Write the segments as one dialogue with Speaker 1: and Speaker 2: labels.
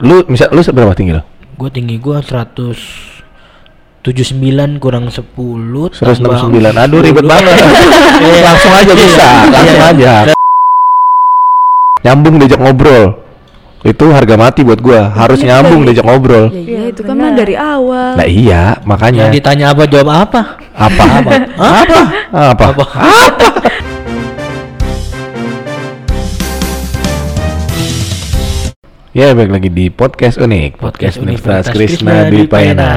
Speaker 1: Lu misal lu seberapa tinggi lo?
Speaker 2: Gue tinggi gue 179 kurang 10
Speaker 1: 169. Aduh ribet banget. langsung aja bisa, langsung aja. Nyambung diajak ngobrol. Itu harga mati buat gua. Harus nyambung diajak ngobrol.
Speaker 3: Ya, iya,
Speaker 4: Iya,
Speaker 3: itu kan
Speaker 4: benar.
Speaker 3: mah dari awal.
Speaker 1: Nah iya, makanya.
Speaker 2: Ya ditanya apa jawab apa?
Speaker 1: apa? Apa? Apa? Apa?
Speaker 2: Apa?
Speaker 1: Ya, balik lagi di podcast unik, podcast, Universitas Krishna Dwi Payana.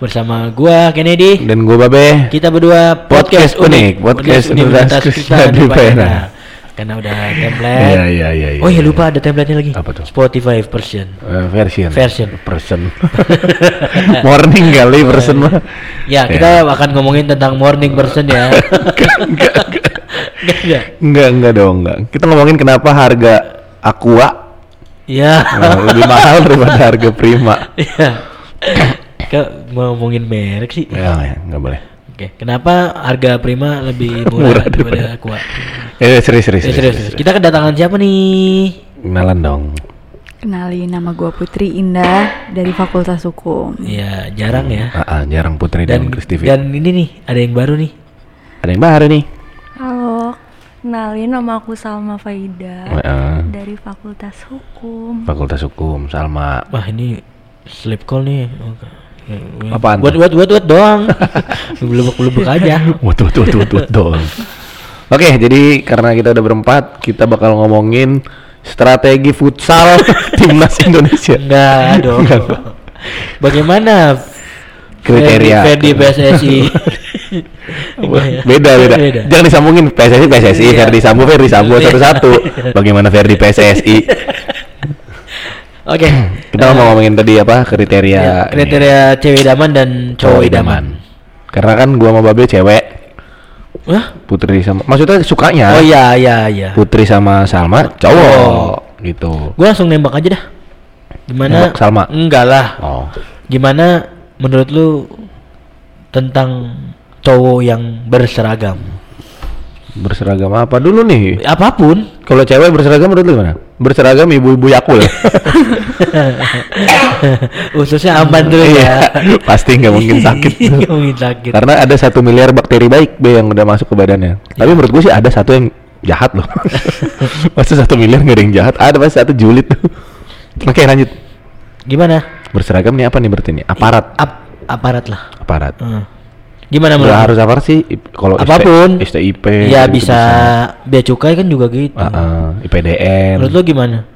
Speaker 2: Bersama gua Kennedy
Speaker 1: Dan gua Babe.
Speaker 2: Kita berdua
Speaker 1: Podcast unik, podcast Universitas Krishna Dwi Payana.
Speaker 2: Karena udah template.
Speaker 1: Iya, iya, iya. iya,
Speaker 2: Oh ya
Speaker 1: iya.
Speaker 2: lupa ada template-nya lagi.
Speaker 1: Apa tuh?
Speaker 2: Spotify version.
Speaker 1: Eh, version.
Speaker 2: Version.
Speaker 1: Person. Morning kali person mah.
Speaker 2: Ya, kita akan ngomongin tentang morning person ya.
Speaker 1: enggak, enggak, enggak.
Speaker 2: Enggak, enggak.
Speaker 1: Enggak, enggak dong, enggak. Kita ngomongin kenapa harga Aqua
Speaker 2: Ya.
Speaker 1: eh, lebih mahal daripada harga Prima.
Speaker 2: Iya. Kau mau ngomongin merek sih.
Speaker 1: Ya, ya, enggak boleh.
Speaker 2: Oke, kenapa harga Prima lebih
Speaker 1: Murah
Speaker 2: murah, daripada
Speaker 1: daripada-
Speaker 2: Aqua?
Speaker 1: Eh, serius, serius,
Speaker 2: Eh, serius, serius. Kita kedatangan siapa nih?
Speaker 1: Kenalan dong.
Speaker 3: Kenalin nama gua Putri Indah dari Fakultas Hukum.
Speaker 2: Iya, jarang ya.
Speaker 1: Ah, ah, jarang Putri dan,
Speaker 2: Dan
Speaker 1: Chris TV.
Speaker 2: dan ini nih, ada yang baru nih.
Speaker 1: Ada yang baru nih.
Speaker 4: Kenalin nama aku Salma Faida
Speaker 1: Heeh.
Speaker 4: dari Fakultas Hukum.
Speaker 1: Fakultas Hukum, Salma.
Speaker 2: Wah, ini sleep call nih. Oke.
Speaker 1: Apaan
Speaker 2: Buat
Speaker 1: tuh?
Speaker 2: buat buat buat doang. Belum-belum aja.
Speaker 1: Waduh, waduh, waduh, waduh, dong. Oke, jadi karena kita udah berempat, kita bakal ngomongin strategi futsal timnas Indonesia.
Speaker 2: Enggak dong. Bagaimana
Speaker 1: Kriteria.
Speaker 2: Ferdi PSSI?
Speaker 1: beda, beda Jangan disambungin PSSI PSSI,
Speaker 2: Iya.
Speaker 1: Ferdi Sambo Ferdi Sambo
Speaker 2: Iya.
Speaker 1: satu-satu. Bagaimana Ferdi PSSI?
Speaker 2: Oke.
Speaker 1: Kita mau ngomongin tadi apa kriteria
Speaker 2: Ya,
Speaker 1: ini.
Speaker 2: kriteria cewek idaman dan cowok
Speaker 1: cowok
Speaker 2: idaman.
Speaker 1: Karena kan gua sama Babe cewek,
Speaker 2: Hah?
Speaker 1: Putri sama maksudnya sukanya
Speaker 2: Oh iya iya iya.
Speaker 1: Putri sama Salma cowok gitu.
Speaker 2: Gue langsung nembak aja dah. Gimana?
Speaker 1: Nembak Salma?
Speaker 2: Enggak lah.
Speaker 1: Oh.
Speaker 2: Gimana menurut lu tentang cowok yang berseragam?
Speaker 1: Berseragam apa dulu nih?
Speaker 2: Apa pun.
Speaker 1: Kalau cewek berseragam menurut lu gimana? Berseragam ibu-ibu Yakul.
Speaker 2: Ususnya aman dulu
Speaker 1: Iya,
Speaker 2: ya.
Speaker 1: Pasti nggak mungkin sakit.
Speaker 2: Nggak mungkin sakit.
Speaker 1: Karena ada satu miliar bakteri baik B yang udah masuk ke badannya. Tapi menurut gue sih ada satu yang jahat loh. Masa satu miliar nggak ada yang jahat? Ada pasti satu julid tuh. Oke lanjut.
Speaker 2: Gimana?
Speaker 1: Berseragam nih apa nih berarti nih? Aparat.
Speaker 2: Ap- aparat lah.
Speaker 1: Aparat.
Speaker 2: Heeh. Gimana menurut?
Speaker 1: harus aparat sih. Kalau ST
Speaker 2: Apa pun.
Speaker 1: STIP.
Speaker 2: Ya
Speaker 1: gitu
Speaker 2: bisa bea cukai kan juga gitu.
Speaker 1: Ah, ah, IPDN.
Speaker 2: Menurut lu gimana?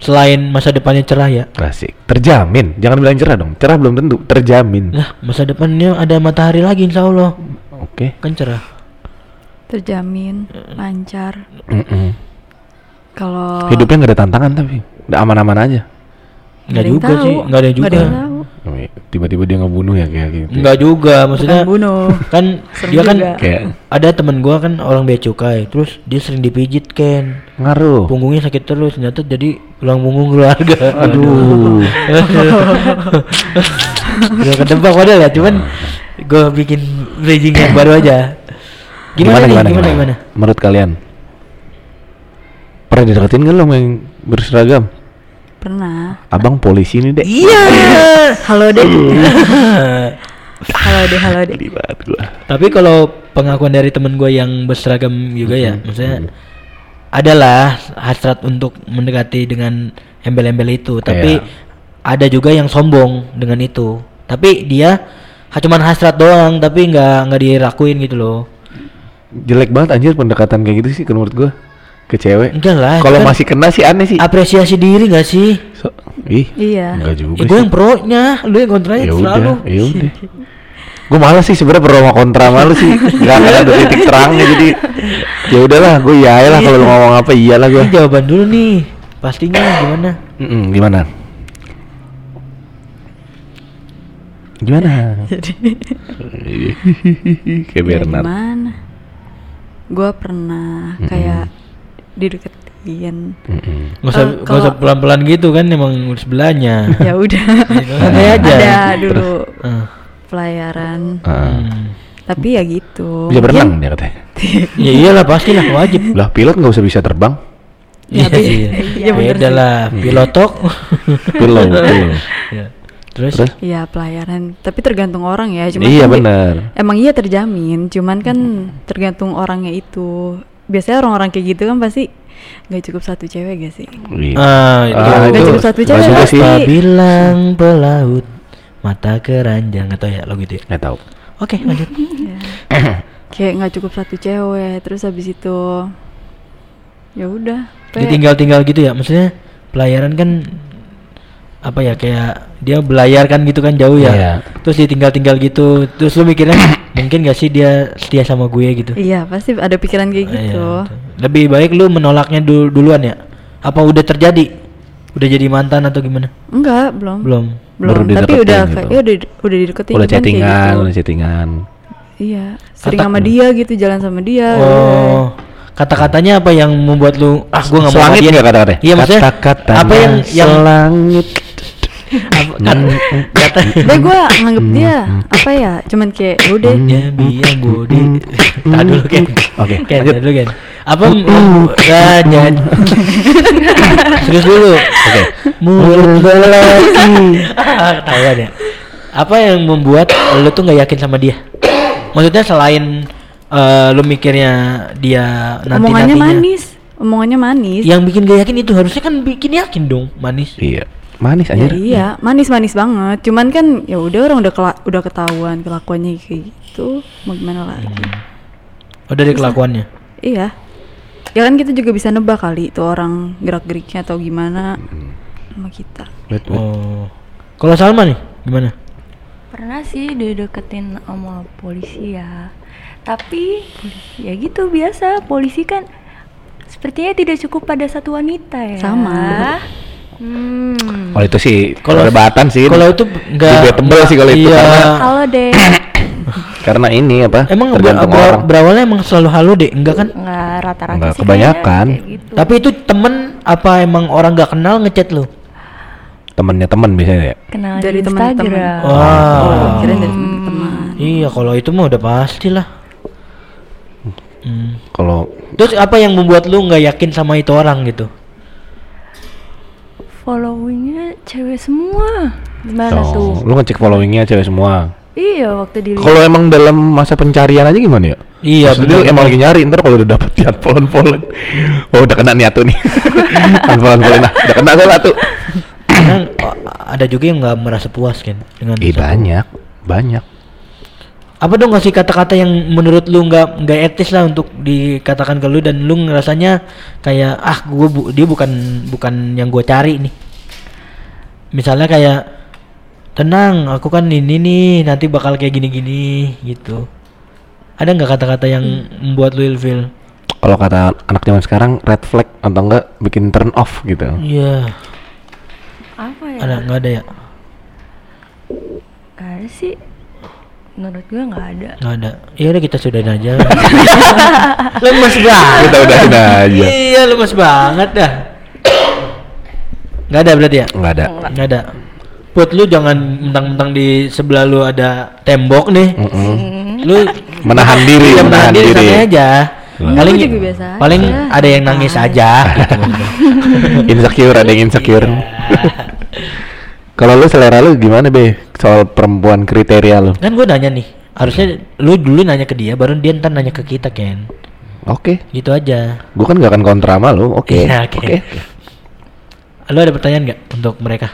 Speaker 2: Selain masa depannya cerah ya?
Speaker 1: Asik. Terjamin. Jangan bilang cerah dong. Cerah belum tentu. Terjamin.
Speaker 2: Lah, masa depannya ada matahari lagi insya Allah.
Speaker 1: Oke.
Speaker 2: Kan cerah.
Speaker 3: Terjamin lancar.
Speaker 1: Mm-mm.
Speaker 3: Kalau
Speaker 1: Hidupnya nggak ada tantangan tapi. Udah aman-aman aja.
Speaker 2: Enggak juga
Speaker 3: tahu.
Speaker 2: sih, enggak ada juga.
Speaker 3: yang tahu.
Speaker 1: Oh, iya. Tiba-tiba dia ngebunuh ya kayak gitu.
Speaker 2: Enggak juga, maksudnya
Speaker 3: Bukan bunuh.
Speaker 2: kan
Speaker 3: Serem
Speaker 2: dia kan
Speaker 3: juga.
Speaker 1: Kayak
Speaker 2: ada temen gua kan orang bea cukai, terus dia sering dipijit kan.
Speaker 1: ngaruh.
Speaker 2: Punggungnya sakit terus, ternyata jadi tulang punggung keluarga.
Speaker 1: Aduh.
Speaker 2: Udah ketebak padahal ya, cuman gua bikin bridging yang baru aja. Gimana, nih? Gimana, gimana,
Speaker 1: Menurut kalian? Pernah dideketin nggak lo yang berseragam?
Speaker 3: Pernah.
Speaker 1: Abang polisi nih dek.
Speaker 2: Iya.
Speaker 3: Halo deh. halo deh, halo
Speaker 1: gua.
Speaker 2: Tapi kalau pengakuan dari temen gue yang berseragam juga ya,
Speaker 1: Mm-mm.
Speaker 2: maksudnya adalah hasrat untuk mendekati dengan embel-embel itu, tapi
Speaker 1: Iya.
Speaker 2: ada juga yang sombong dengan itu. Tapi dia cuman hasrat doang, tapi nggak nggak dirakuin gitu loh.
Speaker 1: Jelek banget anjir pendekatan kayak gitu sih menurut gua ke cewek.
Speaker 2: Enggak lah.
Speaker 1: Kalau
Speaker 2: kan
Speaker 1: masih kena sih aneh sih.
Speaker 2: apresiasi diri nggak sih?
Speaker 1: So- ih,
Speaker 3: Iya.
Speaker 1: enggak juga
Speaker 2: Ya, gue yang pro-nya, lu yang kontranya
Speaker 1: Ya
Speaker 2: terserah lu.
Speaker 1: udah, ya udah. Gue malas sih sebenarnya pro sama kontra malu sih. Gak akan ada titik terangnya jadi ya udahlah gue iya lah kalau lu ngomong apa iyalah gue.
Speaker 2: Jawaban dulu nih, pastinya gimana?
Speaker 1: Mm-mm, gimana? Gimana? Kayak
Speaker 3: Ya,
Speaker 1: Bernard.
Speaker 3: gimana? Gua pernah kayak dideketin.
Speaker 1: Mm-mm.
Speaker 2: Nggak usah
Speaker 3: Eh,
Speaker 2: nggak usah pelan-pelan gitu kan emang sebelahnya.
Speaker 3: ya udah.
Speaker 2: Santai aja.
Speaker 3: Ada dulu
Speaker 2: Ah.
Speaker 3: pelayaran.
Speaker 2: Hmm.
Speaker 3: Tapi ya gitu.
Speaker 1: Bisa berenang
Speaker 3: Mungkin-
Speaker 1: dia katanya.
Speaker 2: Ya iyalah pastilah wajib.
Speaker 1: Lah pilot nggak usah bisa terbang.
Speaker 2: Iya, iya.
Speaker 3: Iya, bener
Speaker 2: Beda
Speaker 3: sih.
Speaker 2: lah, pilotok.
Speaker 1: Pillow.
Speaker 2: Iya. Terus?
Speaker 1: Terus?
Speaker 3: Iya pelayaran, tapi tergantung orang ya. Cuman
Speaker 1: Iya
Speaker 3: kan di-
Speaker 1: benar.
Speaker 3: Emang iya terjamin, cuman kan tergantung orangnya itu. Biasanya orang-orang kayak gitu kan pasti nggak cukup satu cewek gak sih?
Speaker 1: Iya.
Speaker 2: Ah, itu.
Speaker 1: Ah,
Speaker 3: Nggak cukup satu cewek
Speaker 1: juga
Speaker 3: pasti.
Speaker 2: bilang pelaut mata keranjang atau ya lo gitu ya?
Speaker 1: Nggak tahu.
Speaker 2: Oke, lanjut.
Speaker 3: Iya. kayak nggak cukup satu cewek, terus habis itu ya udah.
Speaker 2: Ditinggal-tinggal gitu ya. Maksudnya pelayaran kan apa ya kayak dia belayar kan gitu kan jauh ya.
Speaker 1: Iya.
Speaker 2: Terus ditinggal-tinggal gitu. Terus lu mikirnya mungkin gak sih dia setia sama gue gitu?
Speaker 3: Iya pasti ada pikiran kayak
Speaker 2: Ah,
Speaker 3: gitu.
Speaker 2: iya. Lebih baik lu menolaknya dul- duluan ya? Apa udah terjadi? Udah jadi mantan atau gimana?
Speaker 3: Enggak, belum.
Speaker 2: Belum.
Speaker 3: Belum,
Speaker 1: Baru
Speaker 3: tapi udah
Speaker 1: gitu.
Speaker 3: kayak ya udah udah dideketin
Speaker 1: Udah
Speaker 3: kan kayak
Speaker 1: chattingan,
Speaker 3: gitu.
Speaker 1: udah chattingan.
Speaker 3: Iya, sering
Speaker 2: Kata-
Speaker 3: sama dia gitu, jalan sama dia.
Speaker 2: Oh, kata-katanya apa yang membuat lu ah gua nggak mau dia
Speaker 1: nggak kata-katanya?
Speaker 2: Iya maksudnya
Speaker 1: Kata-katanya
Speaker 2: apa yang yang
Speaker 1: selangit.
Speaker 2: Apa, kata,
Speaker 3: Deh gue nganggep dia apa ya? Cuman kayak ya udah.
Speaker 2: ya biar body Tahan dulu Ken.
Speaker 1: Oke,
Speaker 2: tahan dulu Ken. Apa jangan serius dulu.
Speaker 1: Oke.
Speaker 2: mulut. Lagi ketahuan ya. Apa yang membuat lu tuh nggak yakin sama dia? Maksudnya selain eh, lu mikirnya dia nanti
Speaker 3: Omongannya
Speaker 2: nantinya
Speaker 3: manis, omongannya manis.
Speaker 2: yang bikin gak yakin itu harusnya kan bikin yakin dong manis.
Speaker 1: Iya. Manis
Speaker 3: Ya
Speaker 1: anjir.
Speaker 3: iya, manis manis banget. Cuman kan ya udah orang udah kela- udah ketahuan kelakuannya kayak gitu. Mau gimana lagi?
Speaker 2: oh dari kelakuannya
Speaker 3: Iya. Ya kan kita juga bisa nebak kali itu orang gerak-geriknya atau gimana sama kita.
Speaker 1: Wait, wait.
Speaker 2: oh kalau Salma nih gimana
Speaker 4: Pernah sih dideketin sama polisi ya. Tapi ya gitu biasa polisi kan sepertinya tidak cukup pada satu wanita ya.
Speaker 3: Sama.
Speaker 4: Hmm.
Speaker 1: Kalau itu sih
Speaker 2: Kalau-
Speaker 1: perdebatan sih.
Speaker 2: kalau itu enggak
Speaker 1: debatable sih kalau itu
Speaker 2: iya.
Speaker 1: karena
Speaker 4: Halo deh.
Speaker 1: karena ini apa?
Speaker 2: emang ber-
Speaker 1: tergantung
Speaker 2: ber-
Speaker 1: orang.
Speaker 2: berawalnya emang selalu halo deh enggak kan
Speaker 4: Enggak rata-rata
Speaker 1: Nggak,
Speaker 4: sih
Speaker 1: kebanyakan.
Speaker 4: kayak gitu.
Speaker 2: tapi itu temen apa emang orang gak kenal ngechat lu
Speaker 1: Temennya temen biasanya ya.
Speaker 4: kenal
Speaker 3: Dari teman-teman.
Speaker 4: Instagram.
Speaker 2: Wah.
Speaker 3: Oh, kirain dari teman-teman.
Speaker 2: iya kalau itu mah udah pasti lah Hmm.
Speaker 1: Kalau
Speaker 2: terus apa yang membuat lu nggak yakin sama itu orang gitu
Speaker 4: Followingnya cewek semua. Gimana
Speaker 1: oh,
Speaker 4: tuh?
Speaker 1: lu ngecek followingnya cewek semua.
Speaker 4: Iya waktu dilihat.
Speaker 1: Kalau emang dalam masa pencarian aja gimana ya?
Speaker 2: Iya, bener.
Speaker 1: emang lagi nyari ntar kalau udah dapet lihat polon-polon. Oh udah kena nih atuh nih. Polon-polon nah, udah kena soalnya tuh.
Speaker 2: Oh, ada juga yang nggak merasa puas kan dengan satu-
Speaker 1: banyak, banyak.
Speaker 2: Apa dong ngasih kata-kata yang menurut lu nggak nggak etis lah untuk dikatakan ke lu dan lu ngerasanya kayak ah gua bu- dia bukan bukan yang gua cari nih misalnya kayak tenang aku kan ini nih nanti bakal kayak gini-gini gitu ada nggak kata-kata yang membuat lu ilfil
Speaker 1: Kalau kata anak zaman sekarang red flag atau enggak bikin turn off gitu.
Speaker 2: iya
Speaker 4: Apa ya?
Speaker 2: ada nggak ada ya
Speaker 4: Gak ada sih. Menurut gue nggak ada.
Speaker 2: nggak ada ya udah kita sudahin aja lemes banget
Speaker 1: Kita udahin aja.
Speaker 2: iya lemes banget dah nggak ada berarti ya
Speaker 1: Enggak ada.
Speaker 2: nggak ada put lu jangan mentang-mentang di sebelah lu ada tembok nih
Speaker 1: Mm-mm.
Speaker 2: lu
Speaker 1: Menahan diri,
Speaker 2: Iya,
Speaker 1: menahan diri.
Speaker 2: santai aja
Speaker 1: Hmm.
Speaker 2: paling
Speaker 3: juga biasa
Speaker 2: paling
Speaker 3: aja.
Speaker 2: ada yang nangis aja gitu
Speaker 1: insecure ada yang insecure. Kalau lu selera lu gimana be soal perempuan kriteria lu?
Speaker 2: kan gue nanya nih harusnya lu dulu nanya ke dia baru dia ntar nanya ke kita Ken
Speaker 1: Oke,
Speaker 2: gitu aja
Speaker 1: gua kan gak akan kontra sama lu. Oke,
Speaker 2: Iya, oke.
Speaker 1: oke.
Speaker 2: lu ada pertanyaan nggak untuk mereka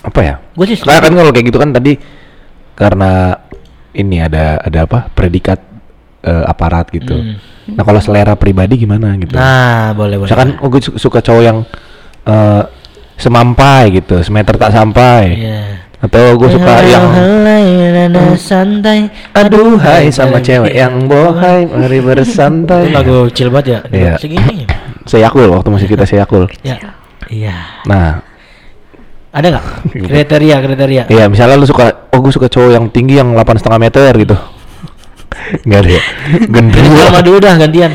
Speaker 1: Apa ya?
Speaker 2: gue sih
Speaker 1: Karena kan kalau kayak gitu kan tadi karena ini ada ada apa predikat eh, aparat gitu.
Speaker 2: Hmm.
Speaker 1: Nah kalau selera pribadi gimana gitu?
Speaker 2: nah boleh boleh
Speaker 1: Misalkan oh, gue su- suka cowok yang eh, semampai gitu, semeter tak sampai.
Speaker 2: Iya.
Speaker 1: Atau gue suka yang
Speaker 2: Helai, santai
Speaker 1: aduhai sama cewek yang bohai, mari bersantai.
Speaker 2: lagu chill banget ya
Speaker 1: Iya.
Speaker 2: segini
Speaker 1: Seyakul waktu masih kita Seyakul.
Speaker 2: ya iya
Speaker 1: Nah,
Speaker 2: ada nggak kriteria kriteria
Speaker 1: iya misalnya lu suka, oh gue suka cowok yang tinggi yang 8,5 meter gitu. Enggak ada ya. Gendut.
Speaker 2: sama dulu dah gantian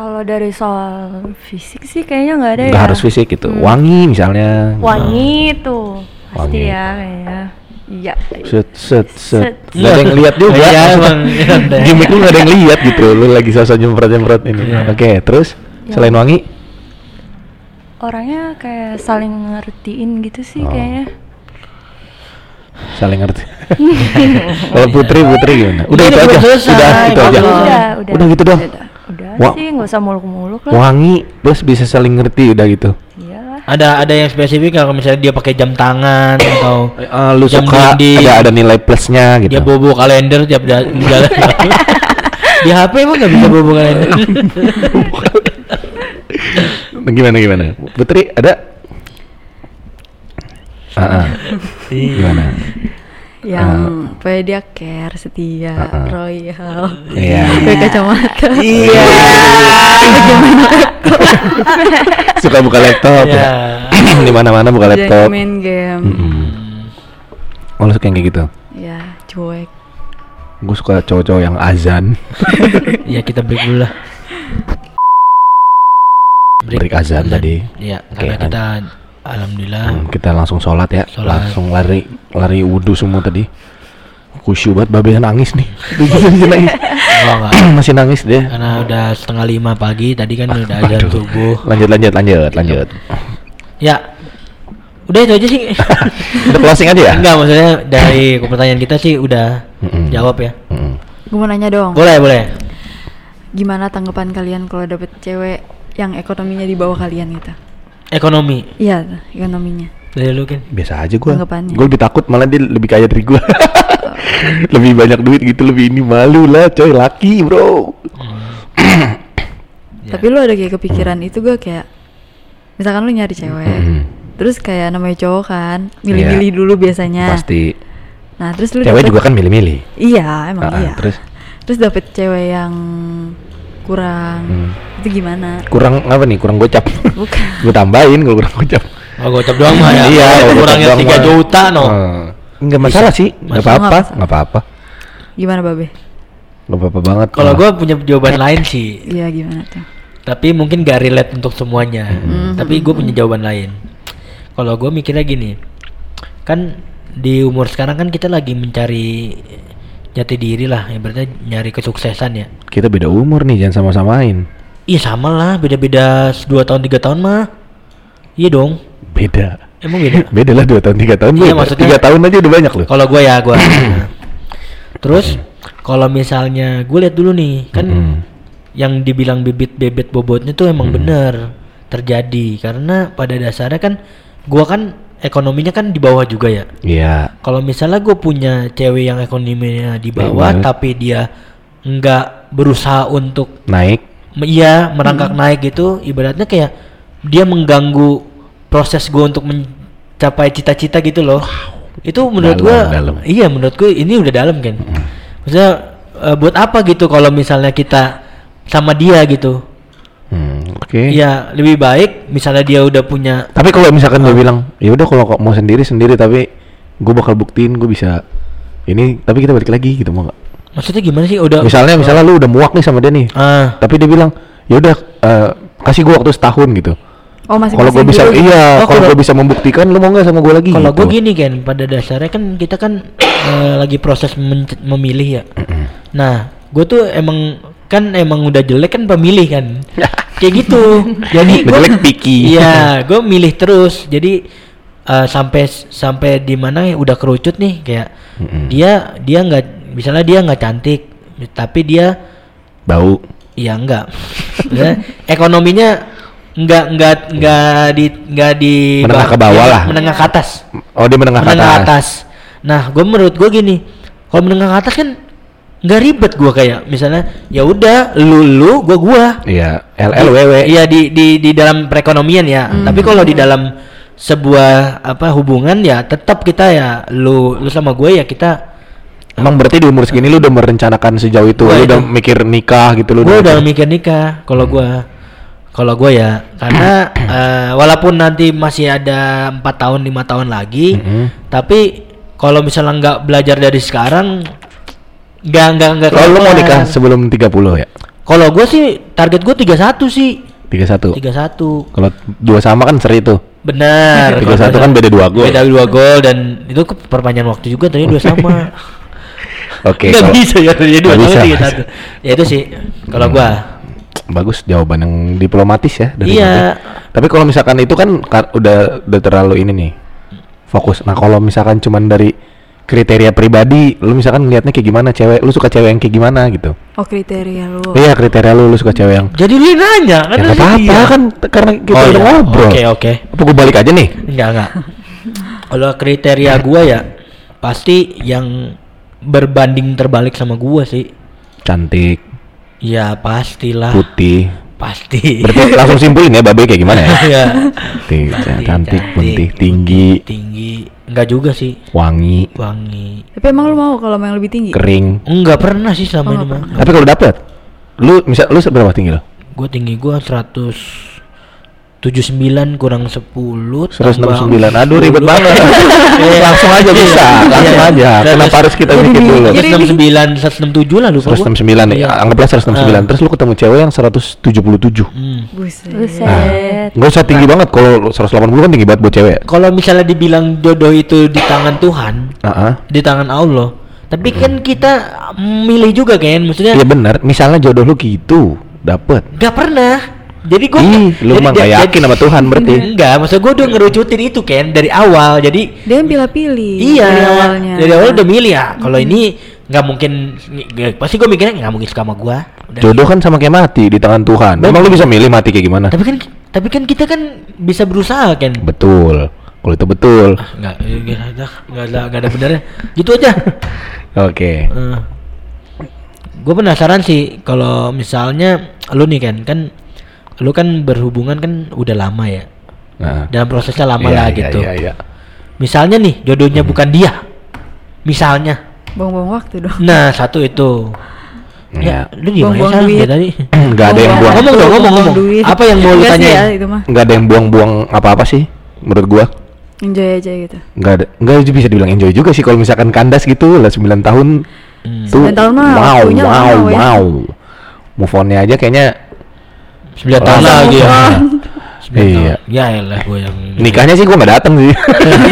Speaker 4: Kalau dari soal fisik sih kayaknya nggak ada
Speaker 1: Nggak
Speaker 4: ya.
Speaker 1: harus fisik gitu. Wangi misalnya.
Speaker 4: Wangi tuh. Pasti
Speaker 1: Wangi.
Speaker 4: ya kayaknya. Iya.
Speaker 1: Set set set. Gak ada yang lihat juga.
Speaker 2: Iya, emang, iya.
Speaker 1: Gimmick lu gak ada yang lihat gitu. Lu lagi sosok nyemprot nyemprot ini.
Speaker 2: Iya.
Speaker 1: Oke, terus
Speaker 4: Ya,
Speaker 1: Selain wangi,
Speaker 4: orangnya kayak saling ngertiin gitu sih
Speaker 1: Oh.
Speaker 4: kayaknya.
Speaker 1: saling ngerti. Kalau Putri, Putri gimana? Udah
Speaker 2: Ini
Speaker 1: itu aja.
Speaker 2: selesai.
Speaker 1: Udah itu aja.
Speaker 4: udah, udah.
Speaker 1: Udah gitu dong.
Speaker 3: Beda.
Speaker 4: Udah
Speaker 1: Wah.
Speaker 4: sih, nggak usah muluk-muluk lah.
Speaker 1: Wangi, terus bisa saling ngerti udah gitu.
Speaker 4: Iyalah.
Speaker 2: Ada ada yang spesifik kalau misalnya dia pakai jam tangan atau
Speaker 1: Eh, lu
Speaker 2: Jam
Speaker 1: suka
Speaker 2: dinding.
Speaker 1: ada ada nilai plusnya gitu.
Speaker 2: dia bobo kalender tiap jalan. di HP emang nggak bisa bobo kalender.
Speaker 1: gimana gimana? Putri ada? Ah, ah. gimana?
Speaker 3: Yang pokoknya dia care, setia,
Speaker 1: Uh-uh.
Speaker 3: royal.
Speaker 1: Iya.
Speaker 3: Pakai kacamata.
Speaker 2: Iya.
Speaker 1: Suka buka laptop ya.
Speaker 2: Iya.
Speaker 1: Di mana-mana buka
Speaker 3: Jangan
Speaker 1: laptop.
Speaker 3: main game.
Speaker 1: Mm-mm. Oh, lu suka yang kayak gitu?
Speaker 3: Ya, cuek.
Speaker 1: Gue suka cowok-cowok yang azan.
Speaker 2: Ya kita break dulu lah.
Speaker 1: Break azan tadi.
Speaker 2: Iya,
Speaker 1: Oke,
Speaker 2: karena
Speaker 1: kan.
Speaker 2: kita alhamdulillah
Speaker 1: Hmm, kita langsung sholat ya.
Speaker 2: Sholat.
Speaker 1: Langsung lari lari wudhu semua tadi. Kusyuk banget, babe nangis nih. Masih nangis.
Speaker 2: oh, enggak.
Speaker 1: Masih nangis deh.
Speaker 2: karena udah setengah lima pagi tadi kan udah azan
Speaker 1: Aduh.
Speaker 2: subuh.
Speaker 1: Lanjut lanjut lanjut lanjut.
Speaker 2: Ya. Udah itu aja sih.
Speaker 1: Udah closing aja ya?
Speaker 2: Enggak maksudnya dari pertanyaan kita sih udah
Speaker 1: Mm-mm.
Speaker 2: jawab ya.
Speaker 3: Gue mau nanya dong.
Speaker 2: Boleh, boleh.
Speaker 3: Gimana tanggapan kalian kalau dapet cewek yang ekonominya di bawah kalian gitu?
Speaker 2: Ekonomi
Speaker 3: Iya, ekonominya.
Speaker 2: dari lu kan.
Speaker 1: Biasa aja gua. Gue lebih takut malah dia lebih kaya dari gua. lebih banyak duit gitu lebih ini malu lah coy laki bro.
Speaker 2: Ya.
Speaker 3: Tapi lu ada kayak kepikiran itu gue kayak misalkan lu nyari cewek.
Speaker 1: Mm.
Speaker 3: Terus kayak namanya cowok kan, milih-milih
Speaker 1: Iya.
Speaker 3: dulu biasanya.
Speaker 1: Pasti.
Speaker 3: Nah, terus lu
Speaker 1: Cewek
Speaker 3: dapet-
Speaker 1: juga kan milih-milih.
Speaker 3: Iya, emang
Speaker 1: Ah, ah,
Speaker 3: iya.
Speaker 1: Terus
Speaker 3: Terus dapet cewek yang kurang.
Speaker 1: Hmm.
Speaker 3: Itu gimana?
Speaker 1: kurang apa nih? Kurang gocap.
Speaker 3: Bukan.
Speaker 1: gue tambahin kalau kurang gocap.
Speaker 2: Oh, gocap doang mah ya.
Speaker 1: Iya,
Speaker 2: kurangnya
Speaker 1: doang
Speaker 2: 3
Speaker 1: mah.
Speaker 2: juta no.
Speaker 1: Eh, Nggak masalah sih, nggak apa-apa,
Speaker 3: Nggak
Speaker 1: apa-apa,
Speaker 3: Gimana, Babe?
Speaker 1: nggak apa-apa banget.
Speaker 2: Kalau
Speaker 1: malah.
Speaker 2: gua punya jawaban lain sih.
Speaker 3: Iya, gimana tuh?
Speaker 2: Tapi mungkin gak relate untuk semuanya.
Speaker 1: Hmm.
Speaker 2: Tapi gue punya jawaban lain. Kalau gue mikirnya gini, kan di umur sekarang kan kita lagi mencari jati diri lah, berarti nyari kesuksesan ya.
Speaker 1: kita beda umur nih, jangan sama-samain.
Speaker 2: Iya sama lah, beda-beda 2 tahun 3 tahun mah. Iya dong.
Speaker 1: Beda.
Speaker 2: Emang beda.
Speaker 1: Beda lah dua tahun tiga tahun.
Speaker 2: Iya,
Speaker 1: beda.
Speaker 2: maksudnya-
Speaker 1: tiga tahun aja udah banyak loh.
Speaker 2: Kalau gue ya gue. Terus kalau misalnya gue lihat dulu nih, kan
Speaker 1: Mm-mm.
Speaker 2: yang dibilang bibit bebet bobotnya tuh emang bener terjadi karena pada dasarnya kan gua kan ekonominya kan di bawah juga ya.
Speaker 1: Iya.
Speaker 2: Kalau misalnya gue punya cewek yang ekonominya di bawah
Speaker 1: banget.
Speaker 2: tapi dia nggak berusaha untuk
Speaker 1: Naik.
Speaker 2: iya merangkak naik gitu, ibaratnya kayak dia mengganggu proses gue untuk mencapai cita-cita gitu loh. Itu menurut
Speaker 1: dalam.
Speaker 2: iya menurut gue ini udah dalam kan. Maksudnya eh, buat apa gitu kalau misalnya kita sama dia gitu?
Speaker 1: Oke.
Speaker 2: Ya lebih baik misalnya dia udah punya
Speaker 1: Tapi kalau misalkan
Speaker 2: Ah.
Speaker 1: dia bilang, ya udah kalau mau sendiri sendiri, tapi gue bakal buktiin gue bisa ini, tapi kita balik lagi gitu mau nggak?
Speaker 2: maksudnya gimana sih udah
Speaker 1: Misalnya, misalnya lu udah muak nih sama dia nih,
Speaker 2: ah
Speaker 1: tapi dia bilang, ya udah eh, kasih gue waktu setahun gitu.
Speaker 3: Oh, masih
Speaker 1: Kalau gue bisa, iya,
Speaker 2: Oh,
Speaker 1: kalau gue bisa membuktikan, lu mau nggak sama gue lagi?
Speaker 2: Kalau
Speaker 1: gitu.
Speaker 2: gue gini kan, pada dasarnya kan kita kan eh, lagi proses memilih ya. Nah, gue tuh emang kan emang udah jelek kan pemilih kan, kayak gitu. Jadi
Speaker 1: jelek picky.
Speaker 2: Iya, gue milih terus. Jadi eh, sampai sampai di mana ya udah kerucut nih kayak
Speaker 1: Mm-mm.
Speaker 2: dia dia nggak misalnya dia nggak cantik, tapi dia
Speaker 1: Bau.
Speaker 2: Iya enggak. Ya, ekonominya enggak enggak enggak di enggak di
Speaker 1: Menengah ke bawah lah.
Speaker 2: Menengah ke atas.
Speaker 1: Oh dia menengah, ke
Speaker 2: menengah
Speaker 1: atas.
Speaker 2: atas. Nah, gue menurut gue gini, kalau menengah ke atas kan nggak ribet gue kayak misalnya ya udah lu lu gua gua.
Speaker 1: Iya, LLWW.
Speaker 2: Iya di di di dalam perekonomian ya. Tapi kalau di dalam sebuah apa hubungan ya tetap kita ya lu lu sama gue ya kita
Speaker 1: Emang berarti di umur segini lu udah merencanakan sejauh itu,
Speaker 2: Gua
Speaker 1: lu udah
Speaker 2: itu-
Speaker 1: mikir nikah gitu lu.
Speaker 2: gue udah
Speaker 1: mikir-
Speaker 2: mikir nikah kalau
Speaker 1: Hmm.
Speaker 2: gua kalau gue ya karena eh, walaupun nanti masih ada empat tahun lima tahun lagi
Speaker 1: Mhm.
Speaker 2: tapi kalau misalnya nggak belajar dari sekarang nggak nggak nggak
Speaker 1: Kalau lu mau nikah sebelum 30 ya?
Speaker 2: kalau gue sih target gue 31 sih
Speaker 1: 31.
Speaker 2: 31
Speaker 1: Kalau dua sama kan seri tuh.
Speaker 2: benar
Speaker 1: 31 kan beda dua gol.
Speaker 2: beda dua gol dan itu perpanjangan waktu juga tadi dua sama
Speaker 1: Oke.
Speaker 2: nggak
Speaker 1: kalau-
Speaker 2: bisa ya jadi dua sama tiga satu ya itu sih kalau gua
Speaker 1: bagus jawaban yang diplomatis ya dari
Speaker 2: Iya.
Speaker 1: Tapi kalau misalkan itu kan ka- udah udah terlalu ini nih fokus. Nah kalau misalkan cuman dari kriteria pribadi, lu misalkan ngeliatnya kayak gimana cewek, lu suka cewek yang kayak gimana gitu.
Speaker 3: Oh kriteria lu.
Speaker 1: Iya kriteria lu, lu suka cewek yang
Speaker 2: Jadi lu nanya kan
Speaker 1: ya
Speaker 2: lu
Speaker 1: nggak apa-apa
Speaker 2: dia.
Speaker 1: kan karena kita
Speaker 2: Oh,
Speaker 1: udah
Speaker 2: iya.
Speaker 1: ngobrol.
Speaker 2: Oke, oke.
Speaker 1: Apa gue balik aja nih?
Speaker 2: Enggak, enggak. Kalau kriteria gua ya pasti yang berbanding terbalik sama gua sih.
Speaker 1: Cantik,
Speaker 2: Ya pastilah.
Speaker 1: putih.
Speaker 2: Pasti.
Speaker 1: Berarti langsung simpulin ya babe kayak gimana ya?
Speaker 2: Iya.
Speaker 1: Cantik, cantik, putih, tinggi,
Speaker 2: tinggi. Enggak juga sih.
Speaker 1: Wangi.
Speaker 2: Wangi.
Speaker 3: Tapi emang lu mau kalau yang lebih tinggi?
Speaker 1: Kering.
Speaker 2: Enggak pernah sih sama
Speaker 3: oh,
Speaker 2: ini.
Speaker 1: Tapi kalau dapet, lu misal lu seberapa tinggi lo?
Speaker 2: Gue tinggi gue 100 79 kurang 10
Speaker 1: 169 aduh ribet banget. Iya. langsung aja iya. bisa iya. langsung iya. aja kenapa harus kita bikin dulu?
Speaker 2: 169 167 lah lupa
Speaker 1: 169 gua.
Speaker 2: ya.
Speaker 1: Anggaplah 169 uh.
Speaker 2: Ah.
Speaker 1: terus lu ketemu cewek yang 177
Speaker 2: hmm.
Speaker 3: buset.
Speaker 4: Nah,
Speaker 1: gak usah tinggi nah. banget. Kalau 180 kan tinggi banget buat cewek.
Speaker 2: Kalau misalnya dibilang jodoh itu di tangan Tuhan
Speaker 1: uh -huh.
Speaker 2: di tangan Allah tapi kan kita milih juga kan maksudnya
Speaker 1: ya benar. Misalnya jodoh lu gitu dapet.
Speaker 2: Gak pernah. Jadi gue
Speaker 1: Ih, lu mah nggak yakin sama Tuhan berarti.
Speaker 2: Enggak, maksud gue udah ngerucutin itu kan dari awal. Jadi
Speaker 3: Dia yang pilih-pilih
Speaker 2: iya
Speaker 3: dari awalnya.
Speaker 2: Dari awal udah milih ya. Kalau ini nggak mungkin, pasti gue mikirnya nggak mungkin suka sama gue.
Speaker 1: Jodoh kan sama kayak mati di tangan Tuhan. Emang lu bisa milih mati kayak gimana?
Speaker 2: Tapi kan, tapi kan kita kan bisa berusaha kan.
Speaker 1: Betul. Kalau itu betul.
Speaker 2: Nggak, nggak ada, nggak ada, nggak ada benernya. Gitu aja.
Speaker 1: Oke.
Speaker 2: gue penasaran sih kalau misalnya lu nih kan kan lu kan berhubungan kan udah lama ya
Speaker 1: Nah.
Speaker 2: dalam prosesnya lama
Speaker 1: Iya,
Speaker 2: lah
Speaker 1: iya,
Speaker 2: gitu
Speaker 1: Iya, iya.
Speaker 2: misalnya nih jodohnya bukan dia misalnya
Speaker 3: Buang-buang waktu dong.
Speaker 2: nah satu itu
Speaker 1: Iya.
Speaker 2: ya lu gimana
Speaker 3: Buang-buang
Speaker 2: sih
Speaker 3: duit.
Speaker 2: tadi
Speaker 1: Nggak ada yang buang.
Speaker 2: Ngomong dong, ngomong,
Speaker 3: Buang-buang
Speaker 2: ngomong.
Speaker 3: duit.
Speaker 2: Apa yang mau lu
Speaker 3: Enggak sih
Speaker 2: tanyain?
Speaker 3: ya,
Speaker 1: ada yang buang-buang apa-apa sih menurut gua.
Speaker 3: Enjoy aja gitu.
Speaker 1: Nggak ada. Nggak bisa dibilang enjoy juga sih kalau misalkan kandas gitu lah 9 tahun.
Speaker 2: Hmm.
Speaker 1: Tuh,
Speaker 3: 9 tahun mah
Speaker 1: wow, wow,
Speaker 3: ya.
Speaker 1: wow. Move on-nya aja kayaknya
Speaker 2: sembilan tahun
Speaker 1: Lama
Speaker 2: lagi ya
Speaker 1: Iya.
Speaker 2: ya elah gue yang
Speaker 1: nikahnya sih gua nggak datang sih.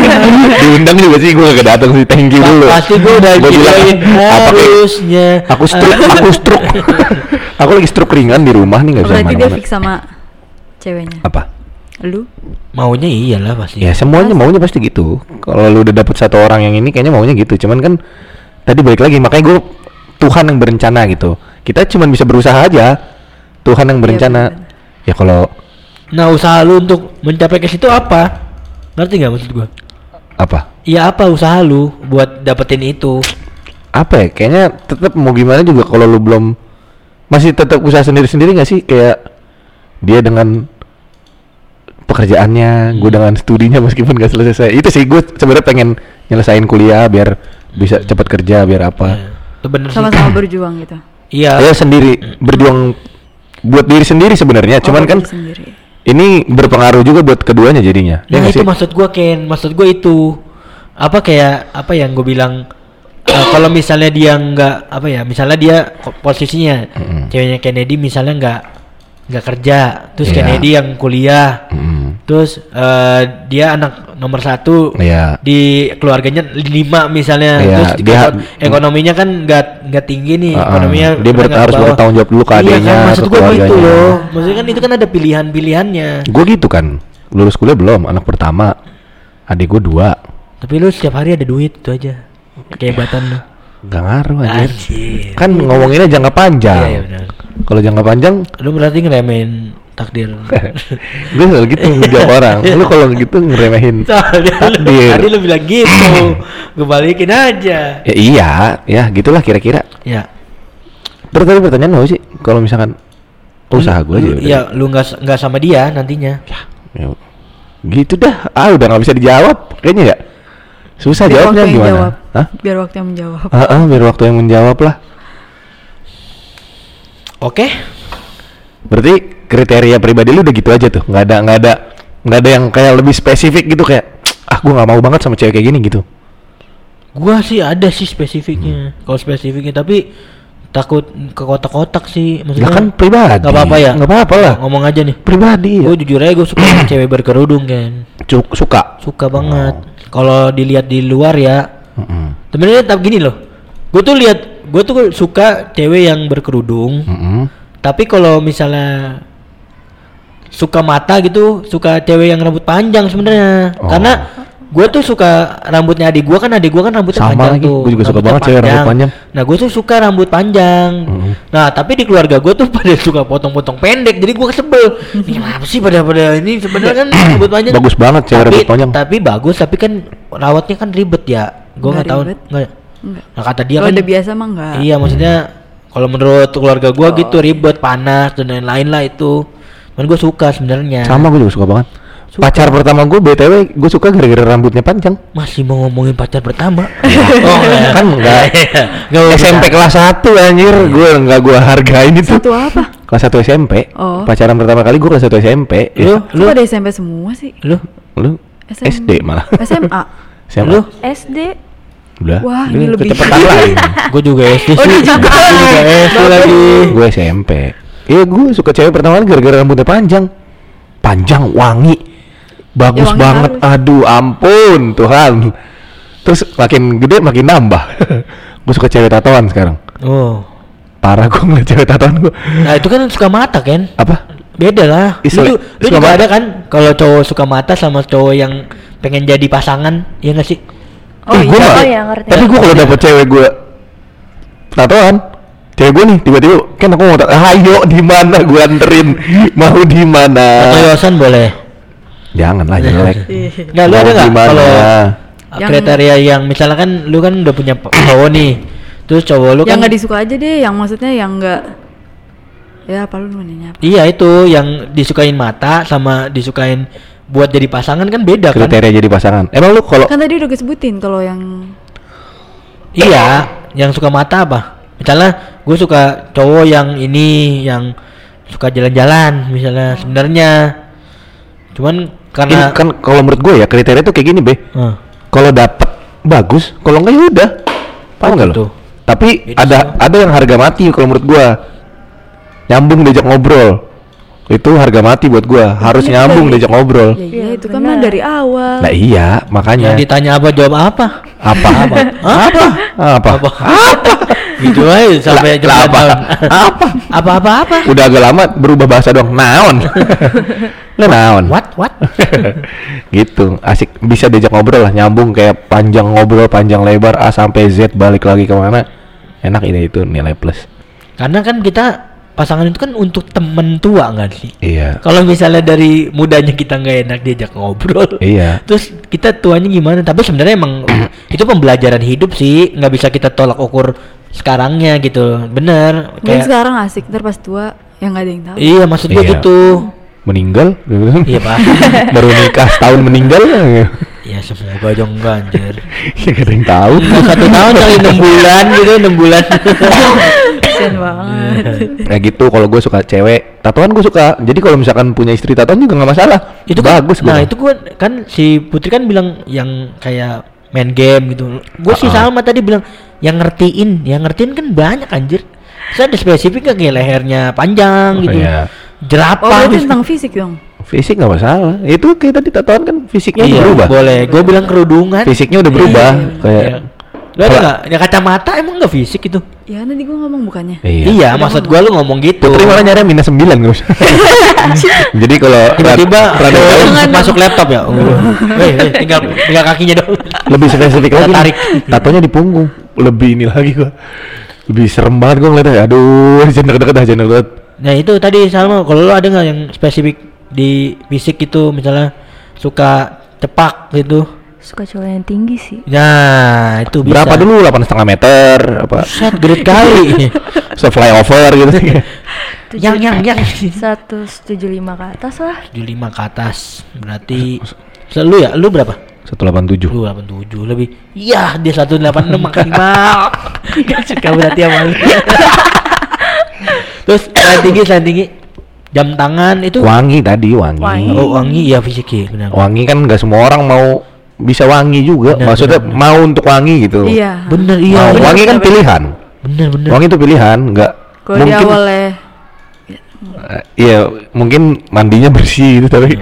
Speaker 1: Diundang juga sih gua nggak datang sih. Thank you dulu.
Speaker 2: pasti gue udah
Speaker 1: Gua bilang, kayak-
Speaker 2: harusnya
Speaker 1: Aku stroke, aku stroke. aku lagi stroke ringan di rumah nih nggak bisa
Speaker 3: Berarti dia fix sama ceweknya.
Speaker 1: Apa?
Speaker 3: Lu?
Speaker 2: maunya iyalah pasti
Speaker 1: Ya semuanya maunya pasti gitu. Kalau lu udah dapet satu orang yang ini kayaknya maunya gitu. Cuman kan tadi balik lagi makanya gue Tuhan yang berencana gitu. Kita cuman bisa berusaha aja. Tuhan yang berencana. ya kalau
Speaker 2: Nah usaha lu untuk mencapai ke situ apa? Ngerti nggak maksud gua?
Speaker 1: apa?
Speaker 2: Iya apa usaha lu buat dapetin itu?
Speaker 1: Apa ya? Kayaknya tetap mau gimana juga kalau lu belum masih tetap usaha sendiri-sendiri nggak sih? Kayak dia dengan pekerjaannya, gue dengan studinya meskipun gak selesai. Itu sih gue sebenarnya pengen nyelesain kuliah biar bisa cepat kerja biar apa.
Speaker 2: Ya, itu bener sih.
Speaker 3: Sama-sama berjuang gitu.
Speaker 2: Iya.
Speaker 1: Saya sendiri berjuang buat diri sendiri sebenarnya. Cuman
Speaker 3: Oh,
Speaker 1: kan
Speaker 3: diri sendiri.
Speaker 1: ini berpengaruh juga buat keduanya jadinya. Ya
Speaker 2: Nah
Speaker 1: nggak
Speaker 2: itu
Speaker 1: sih?
Speaker 2: maksud gua Ken, maksud gua itu apa kayak apa yang gue bilang eh, kalau misalnya dia nggak apa ya, misalnya dia posisinya
Speaker 1: Mm-mm.
Speaker 2: ceweknya Kennedy misalnya nggak nggak kerja, terus
Speaker 1: Iya.
Speaker 2: Kennedy yang kuliah,
Speaker 1: Mm,
Speaker 2: terus eh, dia anak nomor satu
Speaker 1: Iya.
Speaker 2: di keluarganya lima misalnya
Speaker 1: Iya,
Speaker 2: terus
Speaker 1: dia-
Speaker 2: ekon- ekonominya kan nggak nggak tinggi nih
Speaker 1: Uh-uh.
Speaker 2: ekonominya
Speaker 1: Dia ber-
Speaker 2: menengah
Speaker 1: harus bertanggung jawab dulu ke
Speaker 2: iya
Speaker 1: adiknya,
Speaker 2: kan maksud begitu
Speaker 1: keluarganya.
Speaker 2: loh maksudnya kan itu kan ada pilihan pilihannya
Speaker 1: Gue gitu kan. Lulus kuliah belum, anak pertama. Adik gue dua.
Speaker 2: tapi lu setiap hari ada duit itu aja kehebatan lu
Speaker 1: Gak ngaruh aja. Kan ngomonginnya jangka panjang.
Speaker 2: iya iya
Speaker 1: Kalau jangka panjang,
Speaker 2: lu berarti ngeremehin takdir
Speaker 1: gue selalu gitu ngejawab orang. Lu kalau gitu ngeremehin
Speaker 2: lu,
Speaker 1: takdir.
Speaker 2: tadi lu bilang gitu gue balikin aja
Speaker 1: Ya iya, ya gitulah kira-kira.
Speaker 2: ya
Speaker 1: Terus tadi pertanyaan lo sih, kalau misalkan usaha gue aja.
Speaker 2: Ya lu nggak nggak sama dia nantinya
Speaker 1: Ya, gitu dah. Ah udah nggak bisa dijawab, kayaknya ya. Susah
Speaker 3: Biar
Speaker 1: jawabnya gimana?
Speaker 3: jawab.
Speaker 1: Hah?
Speaker 3: Biar waktu yang menjawab.
Speaker 1: Ah, ah, biar waktu yang menjawab lah.
Speaker 2: oke
Speaker 1: Berarti kriteria pribadi lu udah gitu aja tuh, nggak ada nggak ada nggak ada yang kayak lebih spesifik gitu kayak ah gue nggak mau banget sama cewek kayak gini gitu.
Speaker 2: Gua sih ada sih spesifiknya. Kalau spesifiknya tapi takut ke kotak-kotak sih. Maksudnya
Speaker 1: kan pribadi.
Speaker 2: Gak apa-apa ya.
Speaker 1: Nggak apa-apa lah.
Speaker 2: Ngomong aja nih.
Speaker 1: Pribadi ya.
Speaker 2: Gue jujur aja gue suka sama cewek berkerudung kan.
Speaker 1: Cuk- suka.
Speaker 2: Suka banget. Kalau dilihat di luar ya.
Speaker 1: Mm-mm.
Speaker 2: Sebenarnya tapi gini loh. Gue tuh lihat, gue tuh suka cewek yang berkerudung.
Speaker 1: Mm-mm.
Speaker 2: Tapi kalau misalnya suka mata gitu suka cewek yang rambut panjang sebenarnya
Speaker 1: Oh.
Speaker 2: karena gue tuh suka rambutnya adik gue kan adik gue kan rambutnya
Speaker 1: Sama
Speaker 2: panjang
Speaker 1: lagi,
Speaker 2: tuh
Speaker 1: gua juga suka banget cewek rambut panjang.
Speaker 2: nah gue tuh suka rambut panjang
Speaker 1: Mhm.
Speaker 2: nah tapi di keluarga gue tuh pada suka potong-potong pendek jadi gue sebel ini apa sih pada pada ini sebenarnya kan rambut panjang
Speaker 1: Bagus banget cewek
Speaker 2: tapi,
Speaker 1: rambut panjang.
Speaker 2: tapi bagus tapi kan rawatnya kan ribet ya gue
Speaker 3: Nggak
Speaker 2: tahu nggak
Speaker 3: Enggak.
Speaker 2: nah kata dia
Speaker 3: Kalau
Speaker 2: kan
Speaker 3: udah biasa mah enggak.
Speaker 2: Iya maksudnya kalau menurut keluarga gua
Speaker 3: Oh.
Speaker 2: gitu ribet, panas dan lain-lain lah itu. Cuman gua suka sebenarnya.
Speaker 1: Sama gue juga suka banget.
Speaker 2: Suka.
Speaker 1: Pacar pertama gue BTW gue suka gara-gara rambutnya panjang.
Speaker 2: Masih mau ngomongin pacar pertama.
Speaker 1: Oh, kan enggak.
Speaker 2: Enggak usah.
Speaker 1: SMP kelas 1 anjir, gue enggak gue hargain itu.
Speaker 3: Satu apa?
Speaker 1: Kelas 1 SMP.
Speaker 3: Oh.
Speaker 1: Pacaran pertama kali gue kelas 1 SMP.
Speaker 2: Lu,
Speaker 3: Kok
Speaker 2: lu,
Speaker 3: pada SMP semua sih?
Speaker 2: lu,
Speaker 1: lu
Speaker 3: SM.
Speaker 1: SD malah.
Speaker 3: SMA.
Speaker 1: SMA.
Speaker 2: lu.
Speaker 4: SD
Speaker 1: Udah.
Speaker 3: Wah,
Speaker 1: Lu
Speaker 3: ini lebih-
Speaker 1: Kecepatan lagi.
Speaker 2: Gua juga SD
Speaker 3: Oh,
Speaker 2: sih.
Speaker 3: dia juga.
Speaker 2: Gua juga SD lagi.
Speaker 1: gue SMP. Iya gue suka cewek pertama kali gara-gara rambutnya panjang. Panjang, wangi. Bagus
Speaker 3: Ya, wangi
Speaker 1: banget.
Speaker 3: harus.
Speaker 1: Aduh, ampun Tuhan. Terus makin gede makin nambah. gue suka cewek tatoan sekarang.
Speaker 2: Oh.
Speaker 1: Parah gue ngeliat cewek tatoan gue.
Speaker 2: Nah, itu kan suka mata kan?
Speaker 1: Apa?
Speaker 2: Beda lah.
Speaker 1: Isle-
Speaker 2: ju- lu
Speaker 1: suka
Speaker 2: juga
Speaker 1: mata.
Speaker 2: ada kan kalau cowok suka mata sama cowok yang pengen jadi pasangan, ya nggak sih?
Speaker 3: Oh
Speaker 1: Eh, gua
Speaker 3: iya.
Speaker 1: nggak-
Speaker 4: Oh iya, ngerti.
Speaker 1: Tapi gue kalau dapet cewek gue tatoan, cewek gue nih tiba-tiba kan aku mau ayo di mana gue anterin, mau di mana?
Speaker 2: Atau Yosan boleh.
Speaker 1: Jangan lah jelek.
Speaker 2: Nggak, lu ada nggak kalau
Speaker 3: Yang-
Speaker 2: kriteria yang misalnya kan lu kan udah punya cowok nih, terus cowok lu
Speaker 3: yang
Speaker 2: kan
Speaker 3: nggak disuka aja deh, yang maksudnya yang nggak ya apa lu nanya apa?
Speaker 2: iya itu yang disukain mata sama disukain buat jadi pasangan kan beda kan?
Speaker 1: Kriteria jadi pasangan. Emang lu kalau
Speaker 3: Kan tadi udah gue sebutin kalau yang
Speaker 2: Iya, yang suka mata apa? Misalnya gue suka cowok yang ini yang suka jalan-jalan misalnya sebenarnya cuman
Speaker 1: ini
Speaker 2: karena
Speaker 1: kan kalau menurut gue ya kriteria tuh kayak gini be.
Speaker 2: Eh,
Speaker 1: Kalau dapet bagus, kalau enggak ya udah. Paham
Speaker 2: Oh,
Speaker 1: nggak
Speaker 2: gitu.
Speaker 1: lo? Tapi
Speaker 2: Beda
Speaker 1: ada
Speaker 2: sih.
Speaker 1: ada yang harga mati kalau menurut gua. Nyambung diajak ngobrol. Itu harga mati buat gua. Harus
Speaker 3: Iya,
Speaker 1: nyambung
Speaker 3: iya.
Speaker 1: diajak ngobrol.
Speaker 3: ya, iya
Speaker 4: Iya,
Speaker 3: itu kan
Speaker 4: benar.
Speaker 3: mah dari awal.
Speaker 1: Nah iya, makanya.
Speaker 2: yang ditanya apa jawab apa?
Speaker 1: apa apa apa apa
Speaker 2: Apa? gitu aja sampai
Speaker 1: lah, apa?
Speaker 2: apa? apa apa apa?
Speaker 1: udah agak lama berubah bahasa dong naon lah naon
Speaker 2: What what?
Speaker 1: gitu asik bisa diajak ngobrol lah nyambung kayak panjang ngobrol panjang lebar A sampai Z balik lagi ke mana enak ini itu nilai plus
Speaker 2: Karena kan kita pasangan itu kan untuk temen tua nggak sih?
Speaker 1: iya
Speaker 2: Kalau misalnya dari mudanya kita nggak enak diajak ngobrol,
Speaker 1: iya
Speaker 2: Terus kita tuanya gimana? Tapi sebenarnya emang itu pembelajaran hidup sih, nggak bisa kita tolak ukur sekarangnya gitu. Bener.
Speaker 3: Mungkin
Speaker 2: Kayak
Speaker 3: sekarang asik, ntar pas tua yang nggak ada yang tahu.
Speaker 2: iya maksud gua
Speaker 1: Iya.
Speaker 2: gitu.
Speaker 1: meninggal
Speaker 2: Iya pak.
Speaker 1: baru nikah setahun meninggal
Speaker 2: ya semoga aja enggak anjir.
Speaker 1: ya gak ada yang tahu
Speaker 2: Satu tahun kali enam bulan gitu, enam bulan.
Speaker 3: Kasian banget.
Speaker 1: Kayak gitu kalau gue suka cewek tatoan gue suka jadi kalau misalkan punya istri tatoan juga nggak masalah
Speaker 2: itu kan,
Speaker 1: bagus
Speaker 2: Nah
Speaker 1: gua.
Speaker 2: itu gua kan si Putri kan bilang yang kayak main game gitu. Gue sih
Speaker 1: Ah.
Speaker 2: sama tadi bilang yang ngertiin, yang ngertiin kan banyak anjir. Saya ada spesifik kan kayak lehernya panjang
Speaker 1: Oh,
Speaker 2: gitu.
Speaker 1: iya.
Speaker 2: Jerapah.
Speaker 3: Oh
Speaker 2: gitu.
Speaker 3: tentang fisik dong.
Speaker 1: fisik nggak masalah itu kayak tadi tatoan kan fisiknya udah
Speaker 2: Iya,
Speaker 1: berubah
Speaker 2: boleh. Gue bilang kerudungan.
Speaker 1: fisiknya udah berubah kayak
Speaker 2: Iya. Lu ada nggak? Ya kacamata emang nggak fisik itu?
Speaker 3: Ya tadi gue ngomong bukannya.
Speaker 1: iya,
Speaker 2: Iya, maksud gua lu ngomong gitu.
Speaker 1: Putri malah nyari minus 9 nggak usah. Jadi kalau
Speaker 2: tiba-tiba
Speaker 1: rad- rada
Speaker 2: masuk laptop ya. Oh. Weh, tinggal tinggal kakinya dong.
Speaker 1: lebih spesifik lagi.
Speaker 2: tarik.
Speaker 1: Tatonya di punggung. Lebih ini lagi gua. Lebih serem banget gua ngeliatnya. Aduh, jangan deket-deket dah, jangan deket.
Speaker 2: Nah, itu tadi Salma, kalau lu ada nggak yang spesifik di fisik itu misalnya suka cepak gitu?
Speaker 4: Suka cowok yang tinggi sih.
Speaker 2: Nah, itu bisa.
Speaker 1: Berapa dulu? 8 setengah meter apa?
Speaker 2: Set gede kali.
Speaker 1: Se flyover gitu.
Speaker 2: yang yang yang
Speaker 4: 175 ke atas lah.
Speaker 2: 75 ke atas. Berarti lu ya, lu berapa?
Speaker 1: 187.
Speaker 2: Lu 87 lebih. Iya, dia 186 maksimal. Gak suka berarti sama lu. Terus selain tinggi, selain tinggi jam tangan itu
Speaker 1: Wangi tadi, wangi.
Speaker 4: Wangi.
Speaker 2: Oh, wangi ya fisiknya benar.
Speaker 1: Wangi kan nggak semua orang mau bisa wangi juga.
Speaker 2: Benar,
Speaker 1: Maksudnya
Speaker 2: benar,
Speaker 1: mau untuk wangi gitu.
Speaker 3: Iya.
Speaker 2: Bener iya.
Speaker 1: Mau
Speaker 2: bener.
Speaker 1: wangi kan pilihan.
Speaker 2: Bener bener.
Speaker 1: Wangi itu pilihan, nggak
Speaker 3: di
Speaker 1: mungkin
Speaker 3: awalnya
Speaker 1: Eh, Iya, mungkin mandinya bersih gitu tapi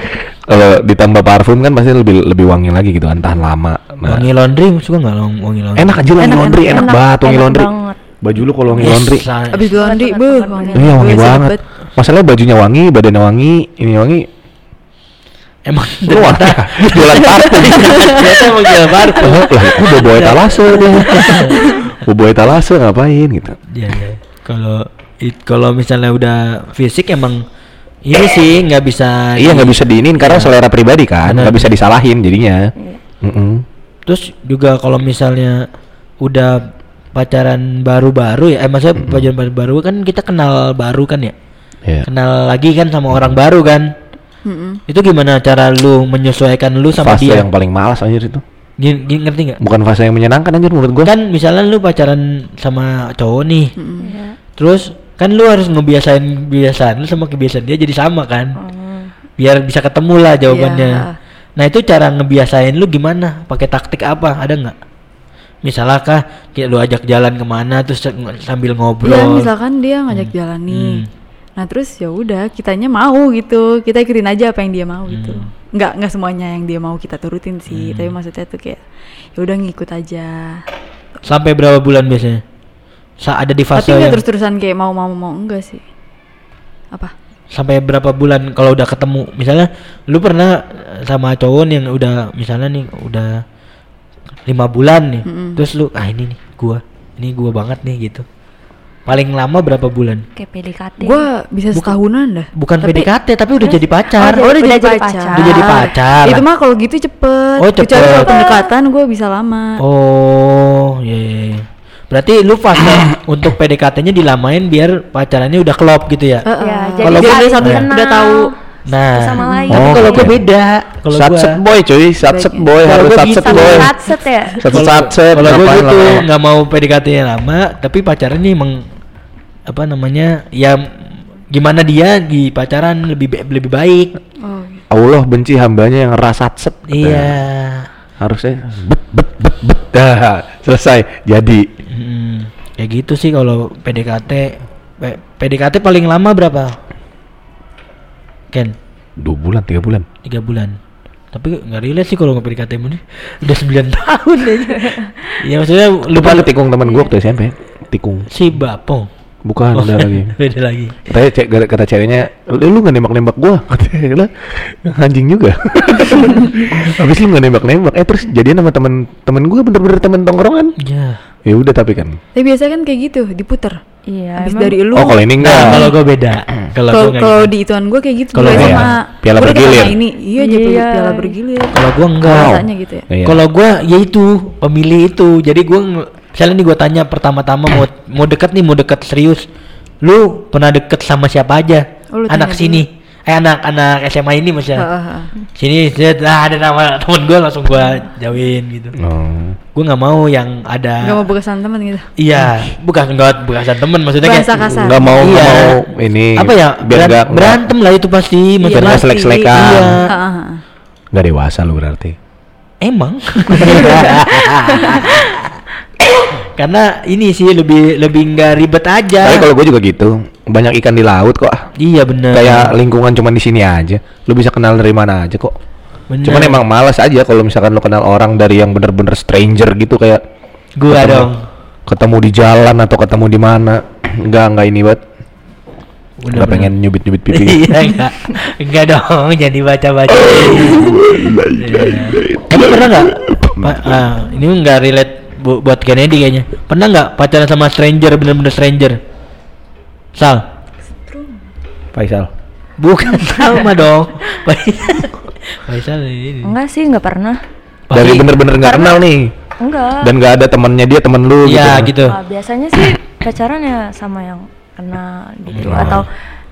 Speaker 1: kalau ditambah parfum kan pasti lebih lebih wangi lagi gitu kan tahan lama. Nah,
Speaker 2: Wangi laundry suka nggak wangi laundry?
Speaker 1: enak aja wangi
Speaker 3: Enak,
Speaker 1: laundry,
Speaker 3: enak,
Speaker 1: enak,
Speaker 4: enak,
Speaker 1: banget wangi
Speaker 4: enak
Speaker 1: laundry.
Speaker 4: banget.
Speaker 1: Baju lu kalau wangi
Speaker 2: Yes,
Speaker 1: laundry.
Speaker 3: Abis laundry, beuh,
Speaker 4: banget,
Speaker 3: wangi.
Speaker 4: banget.
Speaker 1: Iya wangi banget. Masalahnya bajunya wangi, badannya wangi, ini wangi.
Speaker 2: Emang
Speaker 1: Lu wangi. Jualan parfum.
Speaker 2: ternyata emang jual parfum.
Speaker 1: lah, aku bawa bawa etalase dia. Bawa bawa etalase ngapain gitu.
Speaker 2: Iya, iya. Kalau kalau misalnya udah fisik emang ini sih nggak bisa
Speaker 1: Iya nggak bisa diinin karena
Speaker 2: Iya.
Speaker 1: selera pribadi kan, nggak bisa disalahin jadinya.
Speaker 4: Iya.
Speaker 1: Mm-mm.
Speaker 2: Terus juga kalau misalnya udah pacaran baru-baru ya, eh maksudnya pacaran baru-baru kan kita kenal baru kan ya,
Speaker 1: Iya.
Speaker 2: kenal lagi kan sama orang baru kan.
Speaker 3: Mm-mm.
Speaker 2: Itu gimana cara lu menyesuaikan lu sama
Speaker 1: Fase
Speaker 2: dia?
Speaker 1: yang paling malas anjir itu.
Speaker 2: Gini, gini, ngerti nggak?
Speaker 1: Bukan fase yang menyenangkan anjir menurut gua.
Speaker 2: Kan misalnya lu pacaran sama cowok nih.
Speaker 4: Iya.
Speaker 2: terus kan lu harus ngebiasain kebiasaan lu sama kebiasaan dia jadi sama kan,
Speaker 4: Oh.
Speaker 2: biar bisa ketemu lah jawabannya.
Speaker 3: Iya.
Speaker 2: Nah itu cara ngebiasain lu gimana? Pakai taktik apa? Ada nggak? Misalnya kah kayak lu ajak jalan ke mana terus sambil ngobrol.
Speaker 3: Iya, misalkan dia ngajak jalan nih.
Speaker 2: Hmm.
Speaker 3: Nah, terus ya udah, kitanya mau gitu. Kita ikutin aja apa yang dia mau gitu.
Speaker 2: Hmm.
Speaker 3: Nggak nggak semuanya yang dia mau kita turutin sih, tapi maksudnya tuh kayak ya udah ngikut aja.
Speaker 2: Sampai berapa bulan biasanya? Saat ada di fase
Speaker 3: Tapi
Speaker 2: yang
Speaker 3: terus-terusan kayak mau mau mau enggak sih. Apa?
Speaker 2: sampai berapa bulan kalau udah ketemu misalnya lu pernah sama cowok yang udah misalnya nih udah lima bulan nih
Speaker 3: Mm-mm.
Speaker 2: terus lu ah ini nih gua ini gua banget nih gitu paling lama berapa bulan
Speaker 4: Kayak PDKT.
Speaker 3: Gua bisa setahunan dah.
Speaker 2: bukan
Speaker 3: Tapi-
Speaker 2: PDKT tapi udah jadi pacar
Speaker 4: Oh,
Speaker 3: Oh, udah,
Speaker 4: Udah
Speaker 3: jadi, pacar.
Speaker 4: pacar.
Speaker 2: Udah jadi pacar.
Speaker 3: Itu mah kalau gitu cepet.
Speaker 2: Oh,
Speaker 3: Kecuali
Speaker 2: cepet.
Speaker 3: kalau pendekatan gue bisa lama.
Speaker 2: oh iya iya, iya. berarti lu fase untuk PDKT-nya dilamain biar pacarannya udah klop gitu ya
Speaker 3: Heeh.
Speaker 4: Ya,
Speaker 3: jadi
Speaker 2: Kalau
Speaker 3: dia
Speaker 2: gua-
Speaker 3: udah satu
Speaker 2: Iya.
Speaker 3: udah tahu.
Speaker 2: nah
Speaker 4: sama lain.
Speaker 2: tapi
Speaker 1: Oh,
Speaker 2: kalau gue
Speaker 1: oke.
Speaker 2: beda kalau
Speaker 1: Satset
Speaker 2: gua
Speaker 1: boy cuy, satset boy
Speaker 2: Kalau
Speaker 1: harus satset boy.
Speaker 4: Satset ya.
Speaker 1: Satset satset.
Speaker 2: kalau gue gitu nggak mau PDKT-nya lama tapi pacaran nih emang apa namanya ya gimana dia di pacaran lebih lebih baik
Speaker 3: Oh, gitu.
Speaker 1: Allah benci hambanya yang rasa satset.
Speaker 2: iya
Speaker 1: Harusnya bet bet bet bet. Dah, selesai. Jadi.
Speaker 2: Hmm, kayak gitu sih kalau PDKT P- PDKT paling lama berapa Ken
Speaker 1: Dua bulan, tiga bulan.
Speaker 2: tiga bulan tapi nggak relate sih kalau nggak PDKT ini udah 9 tahun aja ya maksudnya
Speaker 1: Lupa lu tikung teman gua waktu SMP. Tikung.
Speaker 2: si Bapong
Speaker 1: Bukan
Speaker 2: Oh,
Speaker 1: udah lagi.
Speaker 2: beda lagi
Speaker 1: Katanya cek kata, kata ceweknya, lu, lu gak nembak-nembak gua. Katanya lah, anjing juga. Habis lu gak nembak-nembak, eh terus jadian sama temen temen gua bener-bener temen tongkrongan.
Speaker 2: ya
Speaker 1: Ya udah tapi kan.
Speaker 3: Tapi biasanya kan kayak gitu, diputer.
Speaker 4: Iya.
Speaker 3: Habis
Speaker 4: emang
Speaker 3: dari lu.
Speaker 1: Oh kalau ini enggak.
Speaker 2: nah, kalau gue beda kalau
Speaker 3: Kalau
Speaker 2: nggak gitu.
Speaker 3: di ituan gue kayak gitu
Speaker 2: Kalau iya,
Speaker 3: SMA.
Speaker 1: piala
Speaker 3: Gua
Speaker 1: bergilir.
Speaker 3: sama ini. Iya, jadi
Speaker 4: Iya.
Speaker 3: piala bergilir.
Speaker 2: kalau gue enggak.
Speaker 3: Rasanya gitu ya.
Speaker 1: Iya.
Speaker 2: Kalau gua ya itu pemilih itu. Jadi gua misalnya nih gua tanya pertama-tama mau mau deket nih mau deket serius. Lu pernah deket sama siapa aja?
Speaker 3: Oh,
Speaker 2: anak sini. Eh anak-anak SMA ini maksudnya.
Speaker 3: Heeh, heeh.
Speaker 2: Sini set, ah, ada nama temen gua langsung gua jauhin gitu.
Speaker 1: Oh.
Speaker 2: Gua nggak mau yang ada
Speaker 3: Gak mau bekasan temen gitu.
Speaker 2: Iya, bukan enggak bekasan temen maksudnya
Speaker 3: Bahasa
Speaker 2: kayak
Speaker 3: kasar.
Speaker 1: Nggak mau, nggak
Speaker 2: Iya.
Speaker 1: mau ini.
Speaker 2: apa ya?
Speaker 1: Biar
Speaker 2: beran-
Speaker 1: nggak
Speaker 2: berantem lah itu pasti
Speaker 3: Iya,
Speaker 2: maksudnya.
Speaker 1: nggak
Speaker 3: pasti.
Speaker 1: selek-selekan.
Speaker 2: Iya.
Speaker 3: Heeh, heeh.
Speaker 1: Nggak dewasa lu berarti.
Speaker 2: Emang. Karena ini sih lebih lebih nggak ribet aja.
Speaker 1: Tapi kalau gue juga gitu, banyak ikan di laut kok.
Speaker 2: Iya bener.
Speaker 1: Kayak lingkungan cuma di sini aja. Lu bisa kenal dari mana aja kok.
Speaker 2: Bener.
Speaker 1: Cuman emang malas aja kalau misalkan lu kenal orang dari yang bener-bener stranger gitu kayak
Speaker 2: Gua
Speaker 1: ketemu-
Speaker 2: dong.
Speaker 1: Ketemu di jalan atau ketemu di mana. Enggak, enggak ini Enggak
Speaker 2: bener.
Speaker 1: pengen nyubit-nyubit pipi.
Speaker 2: iya enggak enggak dong jadi baca baca tapi pernah nggak Pa- ah, ini nggak relate bu- buat Kennedy kayaknya pernah nggak pacaran sama stranger bener-bener stranger Sal
Speaker 1: Faisal.
Speaker 2: bukan sama dong Faisal Faisal ini
Speaker 4: Enggak sih, enggak pernah.
Speaker 1: Dari bener-bener nggak kenal nih.
Speaker 4: Enggak.
Speaker 1: Dan nggak ada temennya dia temen lu
Speaker 2: Iya gitu
Speaker 4: Ah, biasanya sih pacaran ya sama yang kenal gitu
Speaker 1: Oh.
Speaker 4: atau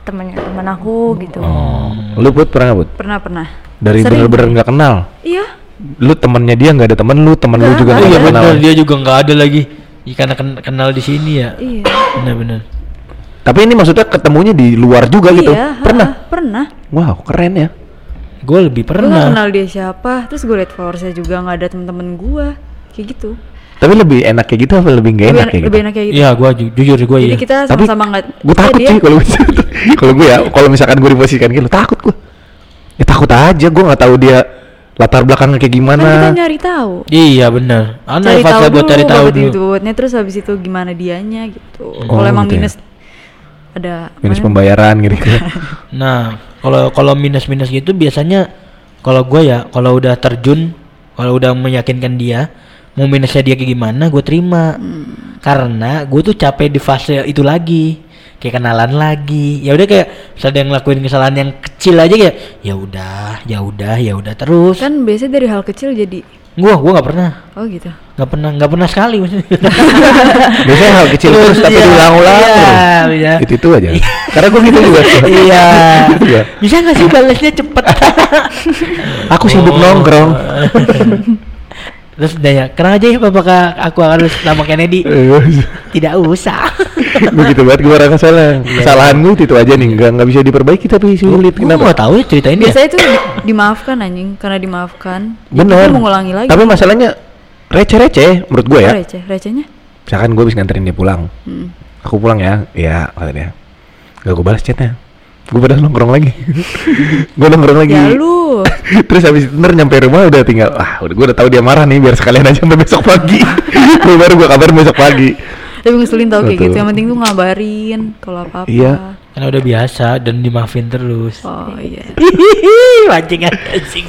Speaker 4: temennya teman aku gitu.
Speaker 1: Oh. Lu put pernah nggak put?
Speaker 3: Pernah, pernah.
Speaker 1: Dari bener-bener nggak kenal.
Speaker 3: Iya.
Speaker 1: Lu temennya dia nggak ada temen lu, temen lu
Speaker 3: Nggak,
Speaker 1: juga
Speaker 3: nggak
Speaker 2: iya bener dia juga nggak ada lagi Iya, karena ken- kenal di sini ya
Speaker 3: Iya.
Speaker 2: bener-bener
Speaker 1: Tapi ini maksudnya ketemunya di luar juga gitu.
Speaker 3: Iya,
Speaker 1: Pernah.
Speaker 3: ha-ha, Pernah.
Speaker 1: Wow, keren ya.
Speaker 2: gue lebih
Speaker 3: Gue gak
Speaker 2: pernah
Speaker 3: kenal dia siapa, terus gue liat followersnya juga nggak ada temen-temen gue, kayak gitu.
Speaker 1: Tapi lebih enak kayak gitu apa lebih
Speaker 3: lebih
Speaker 1: enak
Speaker 3: enak,
Speaker 1: kayak
Speaker 3: lebih
Speaker 1: gitu?
Speaker 3: enak kayak gitu.
Speaker 2: Iya gue jujur gue
Speaker 3: Jadi
Speaker 2: iya
Speaker 3: kita
Speaker 1: Tapi
Speaker 3: sama-sama nggak.
Speaker 1: gue takut sih kalau kalau gue ya kalau misalkan gue diposisikan gitu takut gue. Ya takut aja gue nggak tahu dia latar belakangnya kayak
Speaker 3: Kan kita
Speaker 1: gimana
Speaker 3: nyari tahu.
Speaker 2: Iya bener. Ana
Speaker 3: cari tahu
Speaker 2: buat cari tahu dulu.
Speaker 3: duitnya terus habis itu gimana dianya gitu.
Speaker 1: Oh,
Speaker 3: Kalau emang
Speaker 1: gitu ya.
Speaker 3: minus ada
Speaker 1: minus
Speaker 3: mana?
Speaker 1: pembayaran gitu
Speaker 2: Nah, kalau kalau minus-minus gitu biasanya kalau gue ya kalau udah terjun, kalau udah meyakinkan dia mau minusnya dia kayak gimana, gue terima.
Speaker 3: Hmm.
Speaker 2: Karena gue tuh capek di fase itu lagi, kayak kenalan lagi. Ya udah kayak misalnya yang ngelakuin kesalahan yang kecil aja kayak ya udah, ya udah, ya udah terus.
Speaker 3: Kan biasanya dari hal kecil jadi
Speaker 2: Gua gua nggak pernah,
Speaker 3: oh gitu.
Speaker 2: nggak pernah, nggak pernah sekali.
Speaker 1: biasanya hal kecil terus tapi
Speaker 2: Iya,
Speaker 1: diulang-ulang
Speaker 2: iya,
Speaker 1: terus.
Speaker 2: iya.
Speaker 1: itu itu aja karena gue gitu juga
Speaker 2: Iya.
Speaker 1: Gitu ya.
Speaker 2: Bisa nggak sih balasnya cepet?
Speaker 1: aku sibuk
Speaker 2: Oh.
Speaker 1: nongkrong
Speaker 2: Terus dia kenapa aja ya apakah aku harus nama Kennedy? Tidak usah.
Speaker 1: begitu banget gue orang salah kesalahan gue itu aja nih nggak nggak bisa diperbaiki tapi sulit
Speaker 2: Gue
Speaker 1: kenapa
Speaker 2: nggak tahu ya ceritain dia.
Speaker 3: Biasanya itu di- dimaafkan anjing karena dimaafkan. ya kita mengulangi lagi.
Speaker 1: tapi masalahnya receh-receh menurut gue ya
Speaker 3: Oh, receh, recehnya.
Speaker 1: misalkan gue bisa nganterin dia pulang
Speaker 3: Hmm.
Speaker 1: aku pulang ya ya kata dia gak gue balas chatnya gue pada nongkrong lagi gue nongkrong lagi
Speaker 3: Ya lu.
Speaker 1: terus habis itu ntar nyampe rumah udah tinggal ah udah gue udah tahu dia marah nih biar sekalian aja sampai besok pagi gue baru gue kabarin besok pagi
Speaker 3: Tapi ngeselin tau kayak gitu. Yang penting tuh ngabarin kalau apa-apa.
Speaker 1: Iya.
Speaker 2: Karena udah biasa dan dimaafin terus.
Speaker 3: Oh iya.
Speaker 2: Anjing.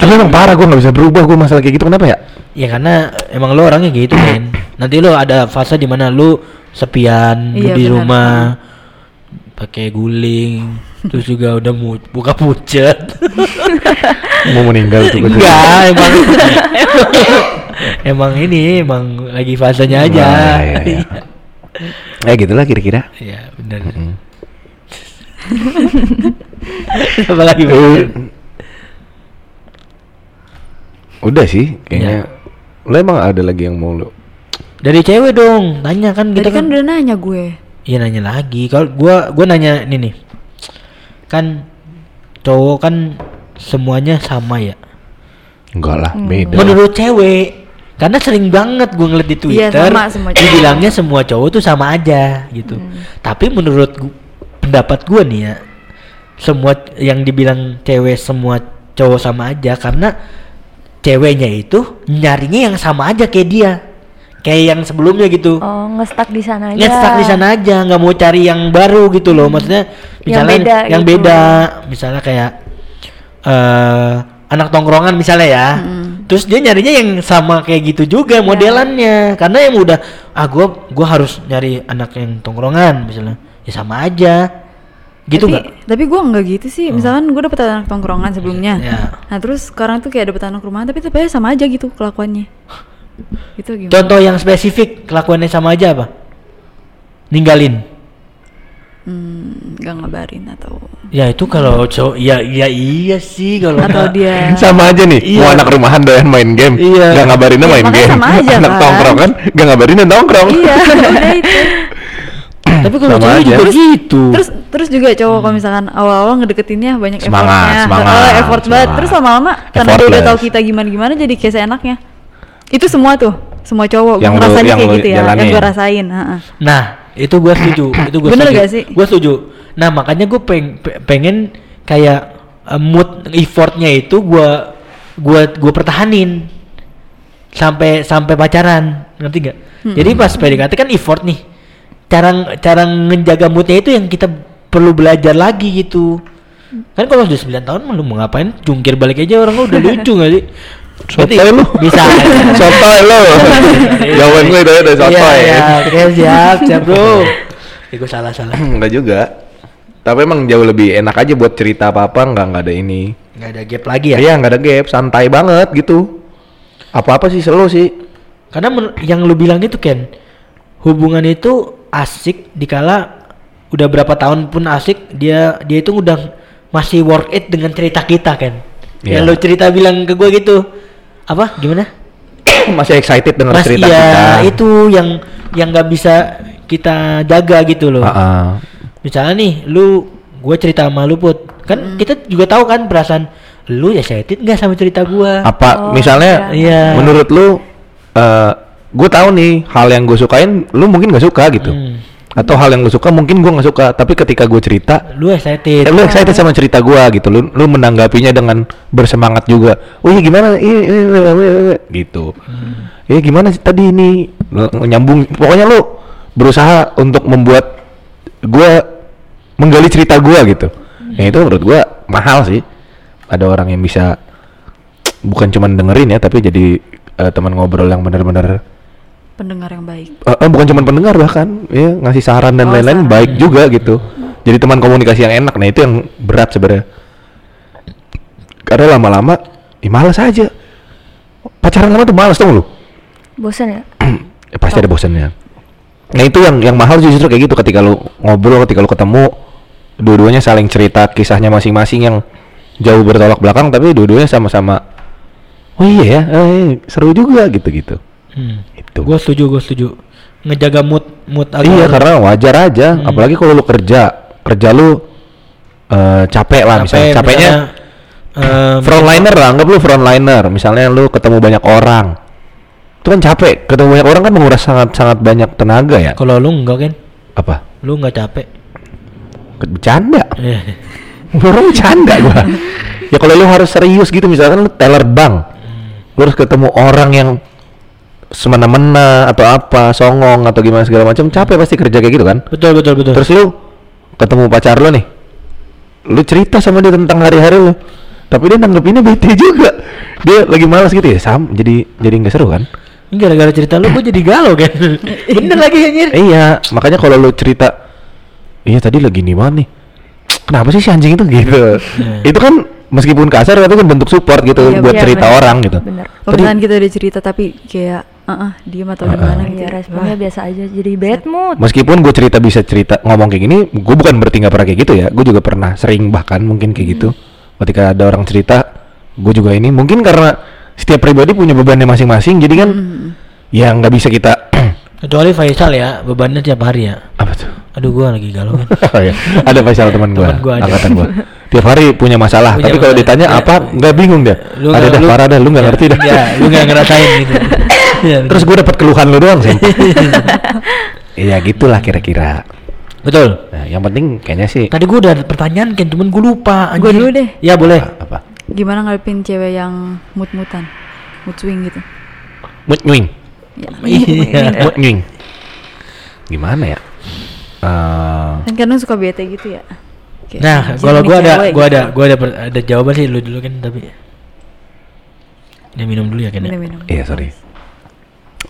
Speaker 1: tapi emang parah gue nggak bisa berubah gue masalah kayak gitu kenapa ya
Speaker 2: Ya karena emang lo orangnya gitu kan. Nanti lo ada fase di mana lo sepian lu
Speaker 3: Iya,
Speaker 2: di rumah pakai guling terus juga udah mu buka pucet
Speaker 1: mau meninggal tuh gue
Speaker 2: enggak emang emang ini emang lagi fasenya aja
Speaker 1: Nah, iya, iya. ya gitulah kira-kira
Speaker 2: Iya benar
Speaker 1: Mm.
Speaker 2: apa lagi
Speaker 1: udah sih kayaknya
Speaker 2: Iya.
Speaker 1: lo emang ada lagi yang mau lo
Speaker 2: dari cewek dong tanya kan
Speaker 3: Tadi
Speaker 2: kita
Speaker 3: kan udah nanya gue.
Speaker 2: Iya nanya lagi. Kalau gua gua nanya ini nih. Kan cowok kan semuanya sama ya.
Speaker 1: enggak lah
Speaker 3: Hmm.
Speaker 1: beda
Speaker 2: Menurut cewek. Karena sering banget gua ngeliat di
Speaker 3: Iya,
Speaker 2: Twitter.
Speaker 3: sama semua cowok.
Speaker 2: dibilangnya semua cowok tuh sama aja gitu.
Speaker 3: Hmm.
Speaker 2: Tapi menurut gu- pendapat gua nih ya. Semua yang dibilang cewek semua cowok sama aja karena ceweknya itu nyarinya yang sama aja kayak dia. Kayak yang sebelumnya gitu.
Speaker 4: Oh, ngestak di sana aja.
Speaker 2: ngestak di sana aja nggak mau cari yang baru gitu loh maksudnya misalnya
Speaker 4: beda
Speaker 2: yang
Speaker 4: gitu.
Speaker 2: beda misalnya kayak eh anak tongkrongan misalnya ya terus dia nyarinya yang sama kayak gitu juga modelannya karena yang udah ah gua gua harus nyari anak yang tongkrongan misalnya ya sama aja gitu
Speaker 3: tapi, Tapi gue nggak gitu sih. Misalkan gue dapet anak tongkrongan sebelumnya.
Speaker 2: Ya.
Speaker 3: Nah terus sekarang tuh kayak dapet anak rumahan tapi tetap aja sama aja gitu kelakuannya. Itu gimana?
Speaker 2: contoh yang spesifik kelakuannya sama aja apa? Ninggalin.
Speaker 3: Hmm, nggak ngabarin atau?
Speaker 2: Ya itu kalau cowok ya ya iya sih kalau
Speaker 3: atau dia
Speaker 1: sama aja nih
Speaker 2: Iya.
Speaker 1: mau anak rumahan doyan main game.
Speaker 2: Iya.
Speaker 1: nggak ngabarinnya
Speaker 3: Ya,
Speaker 1: main game.
Speaker 3: sama aja,
Speaker 1: anak
Speaker 3: kan?
Speaker 1: tongkrong kan? Nggak ngabarinnya nongkrong.
Speaker 3: Iya udah itu.
Speaker 2: Tapi kalau
Speaker 1: aja.
Speaker 2: juga
Speaker 1: Terus-
Speaker 2: gitu.
Speaker 3: terus terus juga cowok kalau misalkan awal-awal ngedeketinnya banyak
Speaker 1: Semangat,
Speaker 3: effortnya
Speaker 1: semangat,
Speaker 3: Oh, effort banget.
Speaker 1: semangat.
Speaker 3: terus lama-lama karena dia udah tahu kita gimana-gimana jadi kayak seenaknya itu semua tuh semua cowok
Speaker 1: Yang lu-
Speaker 3: rasanya
Speaker 1: yang
Speaker 3: kayak gitu ya
Speaker 1: jalanin.
Speaker 3: yang gue rasain ha-ha.
Speaker 2: Nah, itu gua setuju. itu gua
Speaker 3: Bener
Speaker 2: setuju.
Speaker 3: gak sih?
Speaker 2: Gua setuju. Nah, makanya gue peng pe- pengen kayak uh, mood effortnya itu gua gua gua pertahanin sampai sampai pacaran. Ngerti gak? Jadi pas PDKT kan effort nih. Cara cara menjaga moodnya itu yang kita perlu belajar lagi gitu. Kan kalau udah 9 tahun lu mau ngapain? Jungkir balik aja orang lu udah lucu gak sih?
Speaker 1: Sotoy lu.
Speaker 2: Bisa.
Speaker 1: sotoy lo jawaban gue itu udah sotoy
Speaker 2: Iya, iya, oke, siap, siap, Bro. Ya, gue salah salah.
Speaker 1: Enggak juga tapi emang jauh lebih enak aja buat cerita apa apa nggak nggak ada ini
Speaker 2: Nggak ada gap lagi ya.
Speaker 1: Iya nggak ada gap santai banget gitu apa apa sih selo sih
Speaker 2: Karena yang lu bilang itu Ken, hubungan itu asik dikala udah berapa tahun pun asik, dia dia itu udah masih work it dengan cerita kita kan.
Speaker 1: Iya.
Speaker 2: Yang lu cerita bilang ke gue gitu. Apa? Gimana?
Speaker 1: masih excited dengan
Speaker 2: Mas
Speaker 1: cerita
Speaker 2: iya,
Speaker 1: kita
Speaker 2: itu yang yang nggak bisa kita jaga gitu loh.
Speaker 1: Ah, ah.
Speaker 2: Misalnya nih, lu gue cerita sama lu put, kan kita juga tahu kan perasaan lu ya excited nggak sama cerita gua?
Speaker 1: apa
Speaker 4: Oh,
Speaker 1: misalnya
Speaker 2: iya.
Speaker 1: menurut lu eh gue tahu nih hal yang gue sukain lu mungkin gak suka gitu
Speaker 2: Hmm.
Speaker 1: Atau hal yang lu suka mungkin gua nggak suka tapi ketika gue cerita
Speaker 2: lu excited.
Speaker 1: Eh, lu excited sama cerita gua gitu. Lu lu menanggapinya dengan bersemangat juga. Oh iya gimana? Iya, iya, iya, iya, iya, gitu. Iya gimana sih tadi ini? Nyambung. Pokoknya lu berusaha untuk membuat gua menggali cerita gua gitu. Ya itu menurut gua mahal sih. Ada orang yang bisa bukan cuman dengerin ya tapi jadi eh, teman ngobrol yang benar-benar
Speaker 3: pendengar yang baik.
Speaker 1: Eh, eh, bukan cuma pendengar bahkan ya ngasih saran dan
Speaker 3: Oh,
Speaker 1: lain-lain
Speaker 3: saran.
Speaker 1: baik juga gitu. Jadi teman komunikasi yang enak nah itu yang berat sebenarnya. Karena lama-lama ya malas aja. Pacaran lama tuh malas tuh lu?
Speaker 4: Bosan ya?
Speaker 1: Ya, pasti ada bosannya. Nah itu yang yang mahal sih justru kayak gitu ketika lu ngobrol ketika lu ketemu dua-duanya saling cerita kisahnya masing-masing yang jauh bertolak belakang tapi dua-duanya sama-sama oh iya ya eh, seru juga gitu-gitu.
Speaker 2: Hmm.
Speaker 1: Itu
Speaker 2: gue setuju gue setuju. Ngejaga mood mood agar
Speaker 1: Iya karena wajar aja,
Speaker 2: Hmm.
Speaker 1: apalagi kalau lu kerja, kerja lu eh, capek lah misalnya,
Speaker 2: capek,
Speaker 1: capeknya
Speaker 2: misalnya, eh,
Speaker 1: frontliner lah, anggap lu frontliner, misalnya lu ketemu banyak orang, itu kan capek, ketemu banyak orang kan menguras sangat sangat banyak tenaga ya.
Speaker 2: kalau lu enggak kan
Speaker 1: Apa?
Speaker 2: lu nggak capek.
Speaker 1: Bercanda,
Speaker 2: Eh,
Speaker 1: orang bercanda gua. ya kalau lu harus serius gitu, misalkan lu teller bank, lu harus ketemu orang yang semena-mena atau apa, songong atau gimana segala macam, capek pasti kerja kayak gitu kan.
Speaker 2: betul betul betul
Speaker 1: Terus lu ketemu pacar lu nih, lu cerita sama dia tentang hari-hari lu, tapi dia nanggepinnya bete juga. Dia lagi malas gitu ya, sam, jadi jadi nggak seru kan?
Speaker 2: Ini gara-gara cerita lu gue jadi galau kan bener lagi anjir
Speaker 1: Eh, iya, makanya kalau lu cerita, iya tadi lagi nih mana nih, kenapa sih si anjing itu gitu? itu kan meskipun kasar tapi kan bentuk support gitu
Speaker 3: Iya,
Speaker 1: buat
Speaker 3: iya,
Speaker 1: cerita
Speaker 4: bener.
Speaker 1: orang gitu.
Speaker 4: Bener.
Speaker 3: misalkan kita udah cerita tapi kayak ah ah diem atau gimana
Speaker 1: ah.
Speaker 3: gitu
Speaker 4: Iya responnya biasa aja jadi bad mood.
Speaker 1: Meskipun gue cerita bisa cerita ngomong kayak gini, gue bukan berarti nggak pernah kayak gitu ya. Gue juga pernah sering bahkan mungkin kayak gitu. Ketika ada orang cerita, gue juga ini mungkin karena setiap pribadi punya bebannya masing-masing. Jadi kan ya nggak bisa kita
Speaker 2: kecuali Faisal ya bebannya tiap hari ya
Speaker 1: apa tuh?
Speaker 2: aduh gua lagi galau kan
Speaker 1: Oh ya, ada Faisal teman gue, angkatan gue. Tiap hari punya masalah,
Speaker 2: Punya
Speaker 1: tapi kalau ditanya
Speaker 2: Ya.
Speaker 1: apa, nggak bingung dia.
Speaker 2: Lu
Speaker 1: ada dah,
Speaker 2: lu-
Speaker 1: parah dah, lu nggak
Speaker 2: ya,
Speaker 1: ngerti dah.
Speaker 2: ya lu nggak ngerasain gitu
Speaker 1: Terus gue dapat keluhan lu doang sih. Iya gitulah kira-kira.
Speaker 2: betul
Speaker 1: Nah, yang penting kayaknya sih
Speaker 2: tadi gua udah ada pertanyaan kan cuman gua lupa
Speaker 3: Gua
Speaker 2: anjir.
Speaker 3: dulu deh.
Speaker 2: ya boleh
Speaker 1: apa?
Speaker 3: gimana ngadepin cewek yang mut-mutan mood swing gitu
Speaker 1: Mood nyuing.
Speaker 3: ya.
Speaker 2: iya
Speaker 1: Mood nyuing. Gimana ya? Eh,
Speaker 3: kan kadang suka bete gitu ya Kayak,
Speaker 2: nah kalau gua ada gua
Speaker 3: gitu.
Speaker 2: ada gua ada ada jawaban sih lu dulu kan tapi dia minum dulu ya kan ya?
Speaker 1: Iya sorry.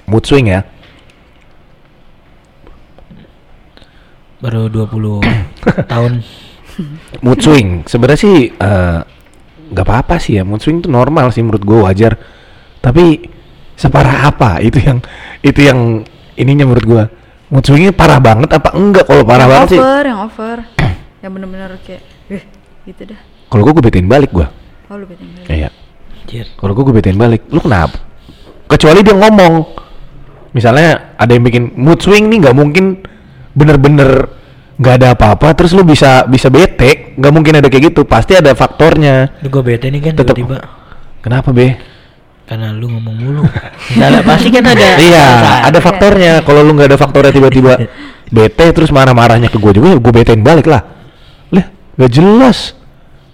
Speaker 1: Mood swing ya.
Speaker 2: baru 20 tahun
Speaker 1: Mood swing. Sebenarnya sih eh, nggak apa-apa sih ya. Mood swing itu normal sih menurut gue wajar. Tapi separah apa? Itu yang itu yang ininya menurut gua. Mood swingnya parah banget apa enggak? Kalau parah
Speaker 3: yang
Speaker 1: banget sih.
Speaker 3: over yang over yang bener-bener kayak eh gitu dah
Speaker 1: Kalau gua gue betain balik gua.
Speaker 3: oh lu.
Speaker 1: Iya.
Speaker 2: anjir
Speaker 1: Kalau gue gue betain balik, lu kenapa? Kecuali dia ngomong, misalnya ada yang bikin mood swing nih nggak mungkin bener-bener nggak ada apa-apa, terus lu bisa bisa bete, nggak mungkin ada kayak gitu, pasti ada faktornya.
Speaker 2: Ini gue bete nih kan
Speaker 1: Tetep-
Speaker 2: tiba-tiba
Speaker 1: Kenapa be?
Speaker 2: karena lu ngomong mulu. Misalnya pasti kan ada.
Speaker 1: iya, ada faktornya. Kalau lu nggak ada faktornya tiba-tiba bete terus marah-marahnya ke gue juga, gue betain balik lah. Lah, nggak jelas.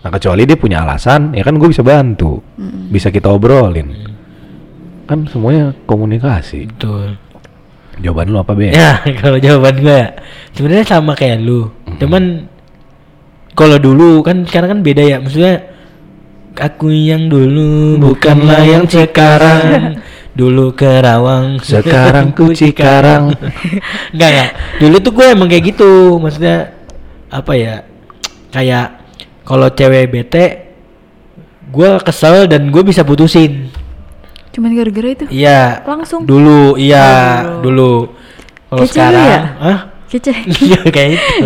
Speaker 1: Nah kecuali dia punya alasan, ya kan gue bisa bantu, bisa kita obrolin. Kan semuanya komunikasi.
Speaker 2: Betul.
Speaker 1: Jawaban lu apa be?
Speaker 2: Ya, kalau jawaban gue ya, sebenarnya sama kayak lu. Cuman kalau dulu kan sekarang kan beda ya. Maksudnya aku yang dulu bukanlah yang sekarang. Dulu Kerawang,
Speaker 1: Sekarang ku Cikarang.
Speaker 2: Enggak enggak. Dulu tuh gue emang kayak gitu. Maksudnya apa ya? Kayak kalau cewek bete gue kesel dan gue bisa putusin.
Speaker 3: Cuman gara-gara itu
Speaker 2: Iya.
Speaker 4: Langsung.
Speaker 2: Dulu, iya,
Speaker 3: Oh,
Speaker 2: dulu. Kalau sekarang,
Speaker 3: ya?
Speaker 2: Hah?
Speaker 3: kece
Speaker 2: Iya kayak itu.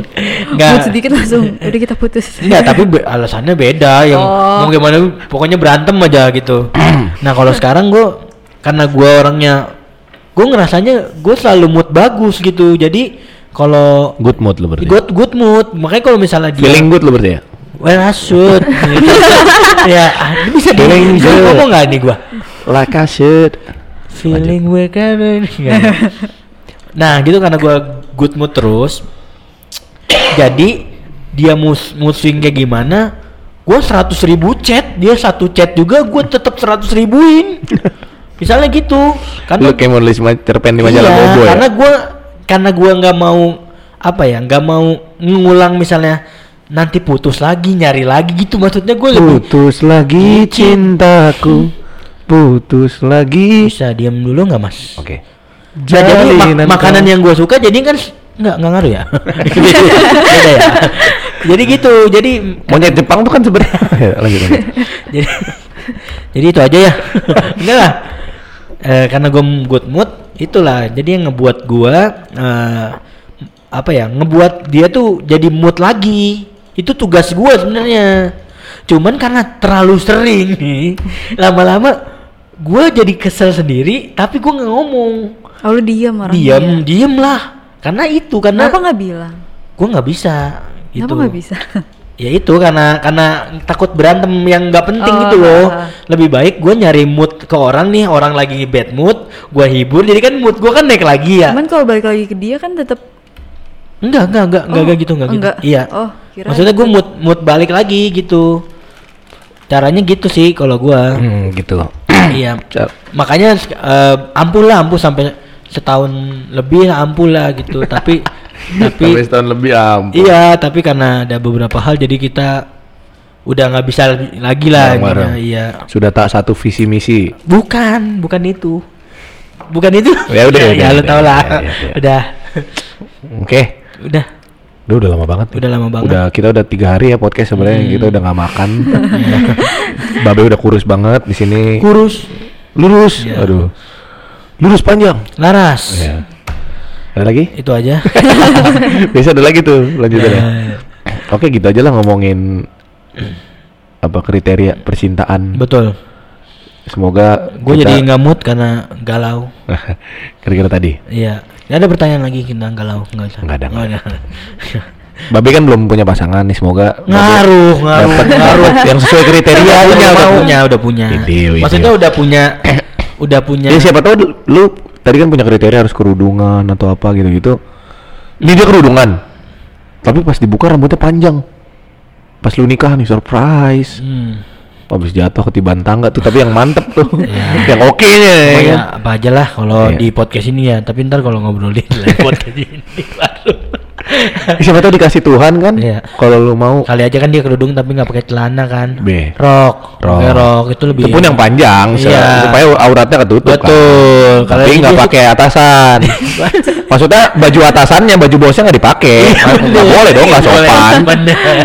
Speaker 2: Enggak.
Speaker 3: mood sedikit langsung udah kita putus
Speaker 2: Enggak, tapi be- alasannya beda yang
Speaker 3: Oh.
Speaker 2: mau gimana pokoknya berantem aja gitu. nah, kalau sekarang gua karena gua orangnya gua ngerasanya gue selalu mood bagus gitu. Jadi kalau
Speaker 1: Good mood lu berarti.
Speaker 2: good good mood, makanya kalau misalnya dia
Speaker 1: Feeling good lu berarti ya?
Speaker 2: well I should gitu. ya, ini bisa
Speaker 1: Feeling good.
Speaker 2: ngomong nggak nih gua?
Speaker 1: Like I should.
Speaker 2: Feeling we can Nggak. Nah gitu karena gua good mood terus. Jadi dia mus musing kayak gimana? Gue seratus ribu chat, dia satu chat juga, gue tetap seratus ribuin. Misalnya gitu, karena
Speaker 1: Lu kayak mau nulis cerpen di majalah
Speaker 2: Iya,
Speaker 1: Bobo ya?
Speaker 2: karena gua karena gua nggak mau apa ya nggak mau ngulang misalnya nanti putus lagi nyari lagi gitu maksudnya gue lebih
Speaker 1: Putus lagi cintaku Putus lagi.
Speaker 2: Bisa diam dulu nggak mas?
Speaker 1: Oke.
Speaker 2: Nah, jadi mak- makanan
Speaker 1: kau-
Speaker 2: yang gue suka jadi kan nggak nggak ngaruh ya? Beda ya? Jadi gitu jadi
Speaker 1: Monyet Jepang tuh kan sebenarnya. Ya, lanjut, lanjut.
Speaker 2: jadi jadi itu aja ya. Enggak lah. Eh, karena gue good mood itulah. Jadi yang ngebuat gua eh, apa ya ngebuat dia tuh jadi mood lagi. Itu tugas gua sebenarnya. Cuman karena terlalu sering nih lama-lama gua jadi kesel sendiri tapi gua nggak ngomong.
Speaker 3: Oh, lu diam orang
Speaker 2: diam diem lah karena itu karena
Speaker 3: Kenapa nggak bilang?
Speaker 2: gua nggak bisa
Speaker 3: Kenapa
Speaker 2: gitu.
Speaker 3: nggak bisa?
Speaker 2: ya itu karena karena takut berantem yang nggak penting
Speaker 3: Oh,
Speaker 2: gitu loh.
Speaker 3: ah, ah.
Speaker 2: lebih baik gue nyari mood ke orang nih orang lagi bad mood gue hibur jadi kan mood gue kan naik lagi ya.
Speaker 3: Cuman kalau balik lagi ke dia kan tetap
Speaker 2: enggak enggak enggak enggak,
Speaker 3: Oh,
Speaker 2: enggak gitu enggak,
Speaker 3: enggak.
Speaker 2: gitu iya.
Speaker 3: Oh, kirain.
Speaker 2: maksudnya gue mood mood balik lagi gitu. Caranya gitu sih kalau gue
Speaker 1: Hmm, gitu
Speaker 2: iya
Speaker 1: Ca-
Speaker 2: makanya eh, ampuh lah ampuh sampai setahun lebih lah ampuh lah gitu tapi tapi
Speaker 1: Sampai setahun lebih ampun
Speaker 2: Iya, tapi karena ada beberapa hal jadi kita udah nggak bisa lagi lah intinya, Iya.
Speaker 1: Sudah tak satu visi misi
Speaker 2: Bukan, bukan itu. Bukan itu.
Speaker 1: Ya udah,
Speaker 2: ya,
Speaker 1: udah,
Speaker 2: lu
Speaker 1: udah,
Speaker 2: tau lah.
Speaker 1: ya, ya, ya.
Speaker 2: Udah.
Speaker 1: Oke
Speaker 2: Udah.
Speaker 1: Udah, udah lama banget
Speaker 2: Udah lama banget.
Speaker 1: Udah kita udah tiga hari ya podcast sebenarnya
Speaker 2: Hmm.
Speaker 1: kita udah nggak makan Babe udah kurus banget di sini
Speaker 2: Kurus,
Speaker 1: lurus
Speaker 2: Iya.
Speaker 1: aduh lurus panjang
Speaker 2: laras.
Speaker 1: ya ada lagi
Speaker 2: Itu aja.
Speaker 1: biasa ada lagi tuh lanjutannya
Speaker 2: Ya,
Speaker 1: oke gitu aja lah ngomongin apa kriteria percintaan
Speaker 2: betul.
Speaker 1: semoga
Speaker 2: Gue
Speaker 1: kita-
Speaker 2: jadi nggak mood karena galau.
Speaker 1: kira-kira tadi
Speaker 2: Iya. Nggak ada pertanyaan lagi kita galau, nggak usah.
Speaker 1: Nggak ada, nggak
Speaker 2: ada.
Speaker 1: Babe kan belum punya pasangan nih semoga
Speaker 2: ngaruh, ngaruh, ngaruh.
Speaker 1: yang sesuai kriteria
Speaker 2: Udah punya, udah punya, udah punya. Maksudnya udah punya, udah punya.
Speaker 1: Ya siapa tahu lu- tadi kan punya kriteria harus kerudungan atau apa gitu-gitu. Ini dia kerudungan. Tapi pas dibuka rambutnya panjang. Pas lu nikah nih surprise.
Speaker 2: Hmm.
Speaker 1: Habis jatuh ketiban tangga tuh tapi yang mantep tuh.
Speaker 2: Iya.
Speaker 1: yang oke nya ya kan?
Speaker 2: apa aja lah kalau
Speaker 1: Iya.
Speaker 2: di podcast ini ya. Tapi ntar kalau ngobrolin lain podcast ini baru.
Speaker 1: Siapa tahu dikasih Tuhan kan?
Speaker 2: Iya.
Speaker 1: Kalau lu mau
Speaker 2: Kali aja kan dia kerudung tapi nggak pakai celana kan.
Speaker 1: B.
Speaker 2: Rok,
Speaker 1: Rok.
Speaker 2: pakai rok itu lebih.
Speaker 1: itu pun yang panjang
Speaker 2: Iya.
Speaker 1: supaya auratnya ketutup kan.
Speaker 2: Betul. Kalau
Speaker 1: Tapi nggak pakai atasan. maksudnya baju atasannya, baju bosnya nggak dipakai. Nggak boleh dong, nggak sopan.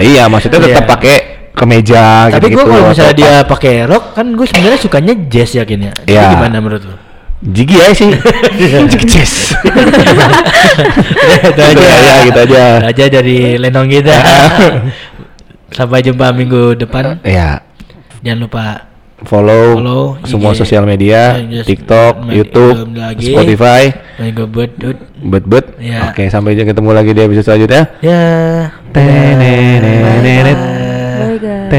Speaker 1: Iya, maksudnya tetap
Speaker 2: Iya.
Speaker 1: pakai kemeja
Speaker 2: Tapi
Speaker 1: gitu-gitu.
Speaker 2: gue kalau misalnya dia pakai rok kan gue sebenarnya sukanya jazz yakin ya. Itu
Speaker 1: Iya.
Speaker 2: gimana menurut lu?
Speaker 1: Jigi ya sih. Jigi Jess.
Speaker 2: itu
Speaker 1: Gitu aja, gitu aja.
Speaker 2: Itu aja dari lenong kita. Sampai jumpa minggu depan.
Speaker 1: ya,
Speaker 2: Jangan lupa
Speaker 1: follow,
Speaker 2: Follow
Speaker 1: semua
Speaker 2: IG.
Speaker 1: sosial media,
Speaker 2: Ya, just-
Speaker 1: TikTok,
Speaker 2: ma-
Speaker 1: YouTube,
Speaker 2: lagi.
Speaker 1: Spotify, bet bet.
Speaker 2: Ya.
Speaker 1: Oke, sampai ketemu lagi di episode selanjutnya.
Speaker 2: Ya.
Speaker 1: Tenenenenet.
Speaker 4: Bye guys.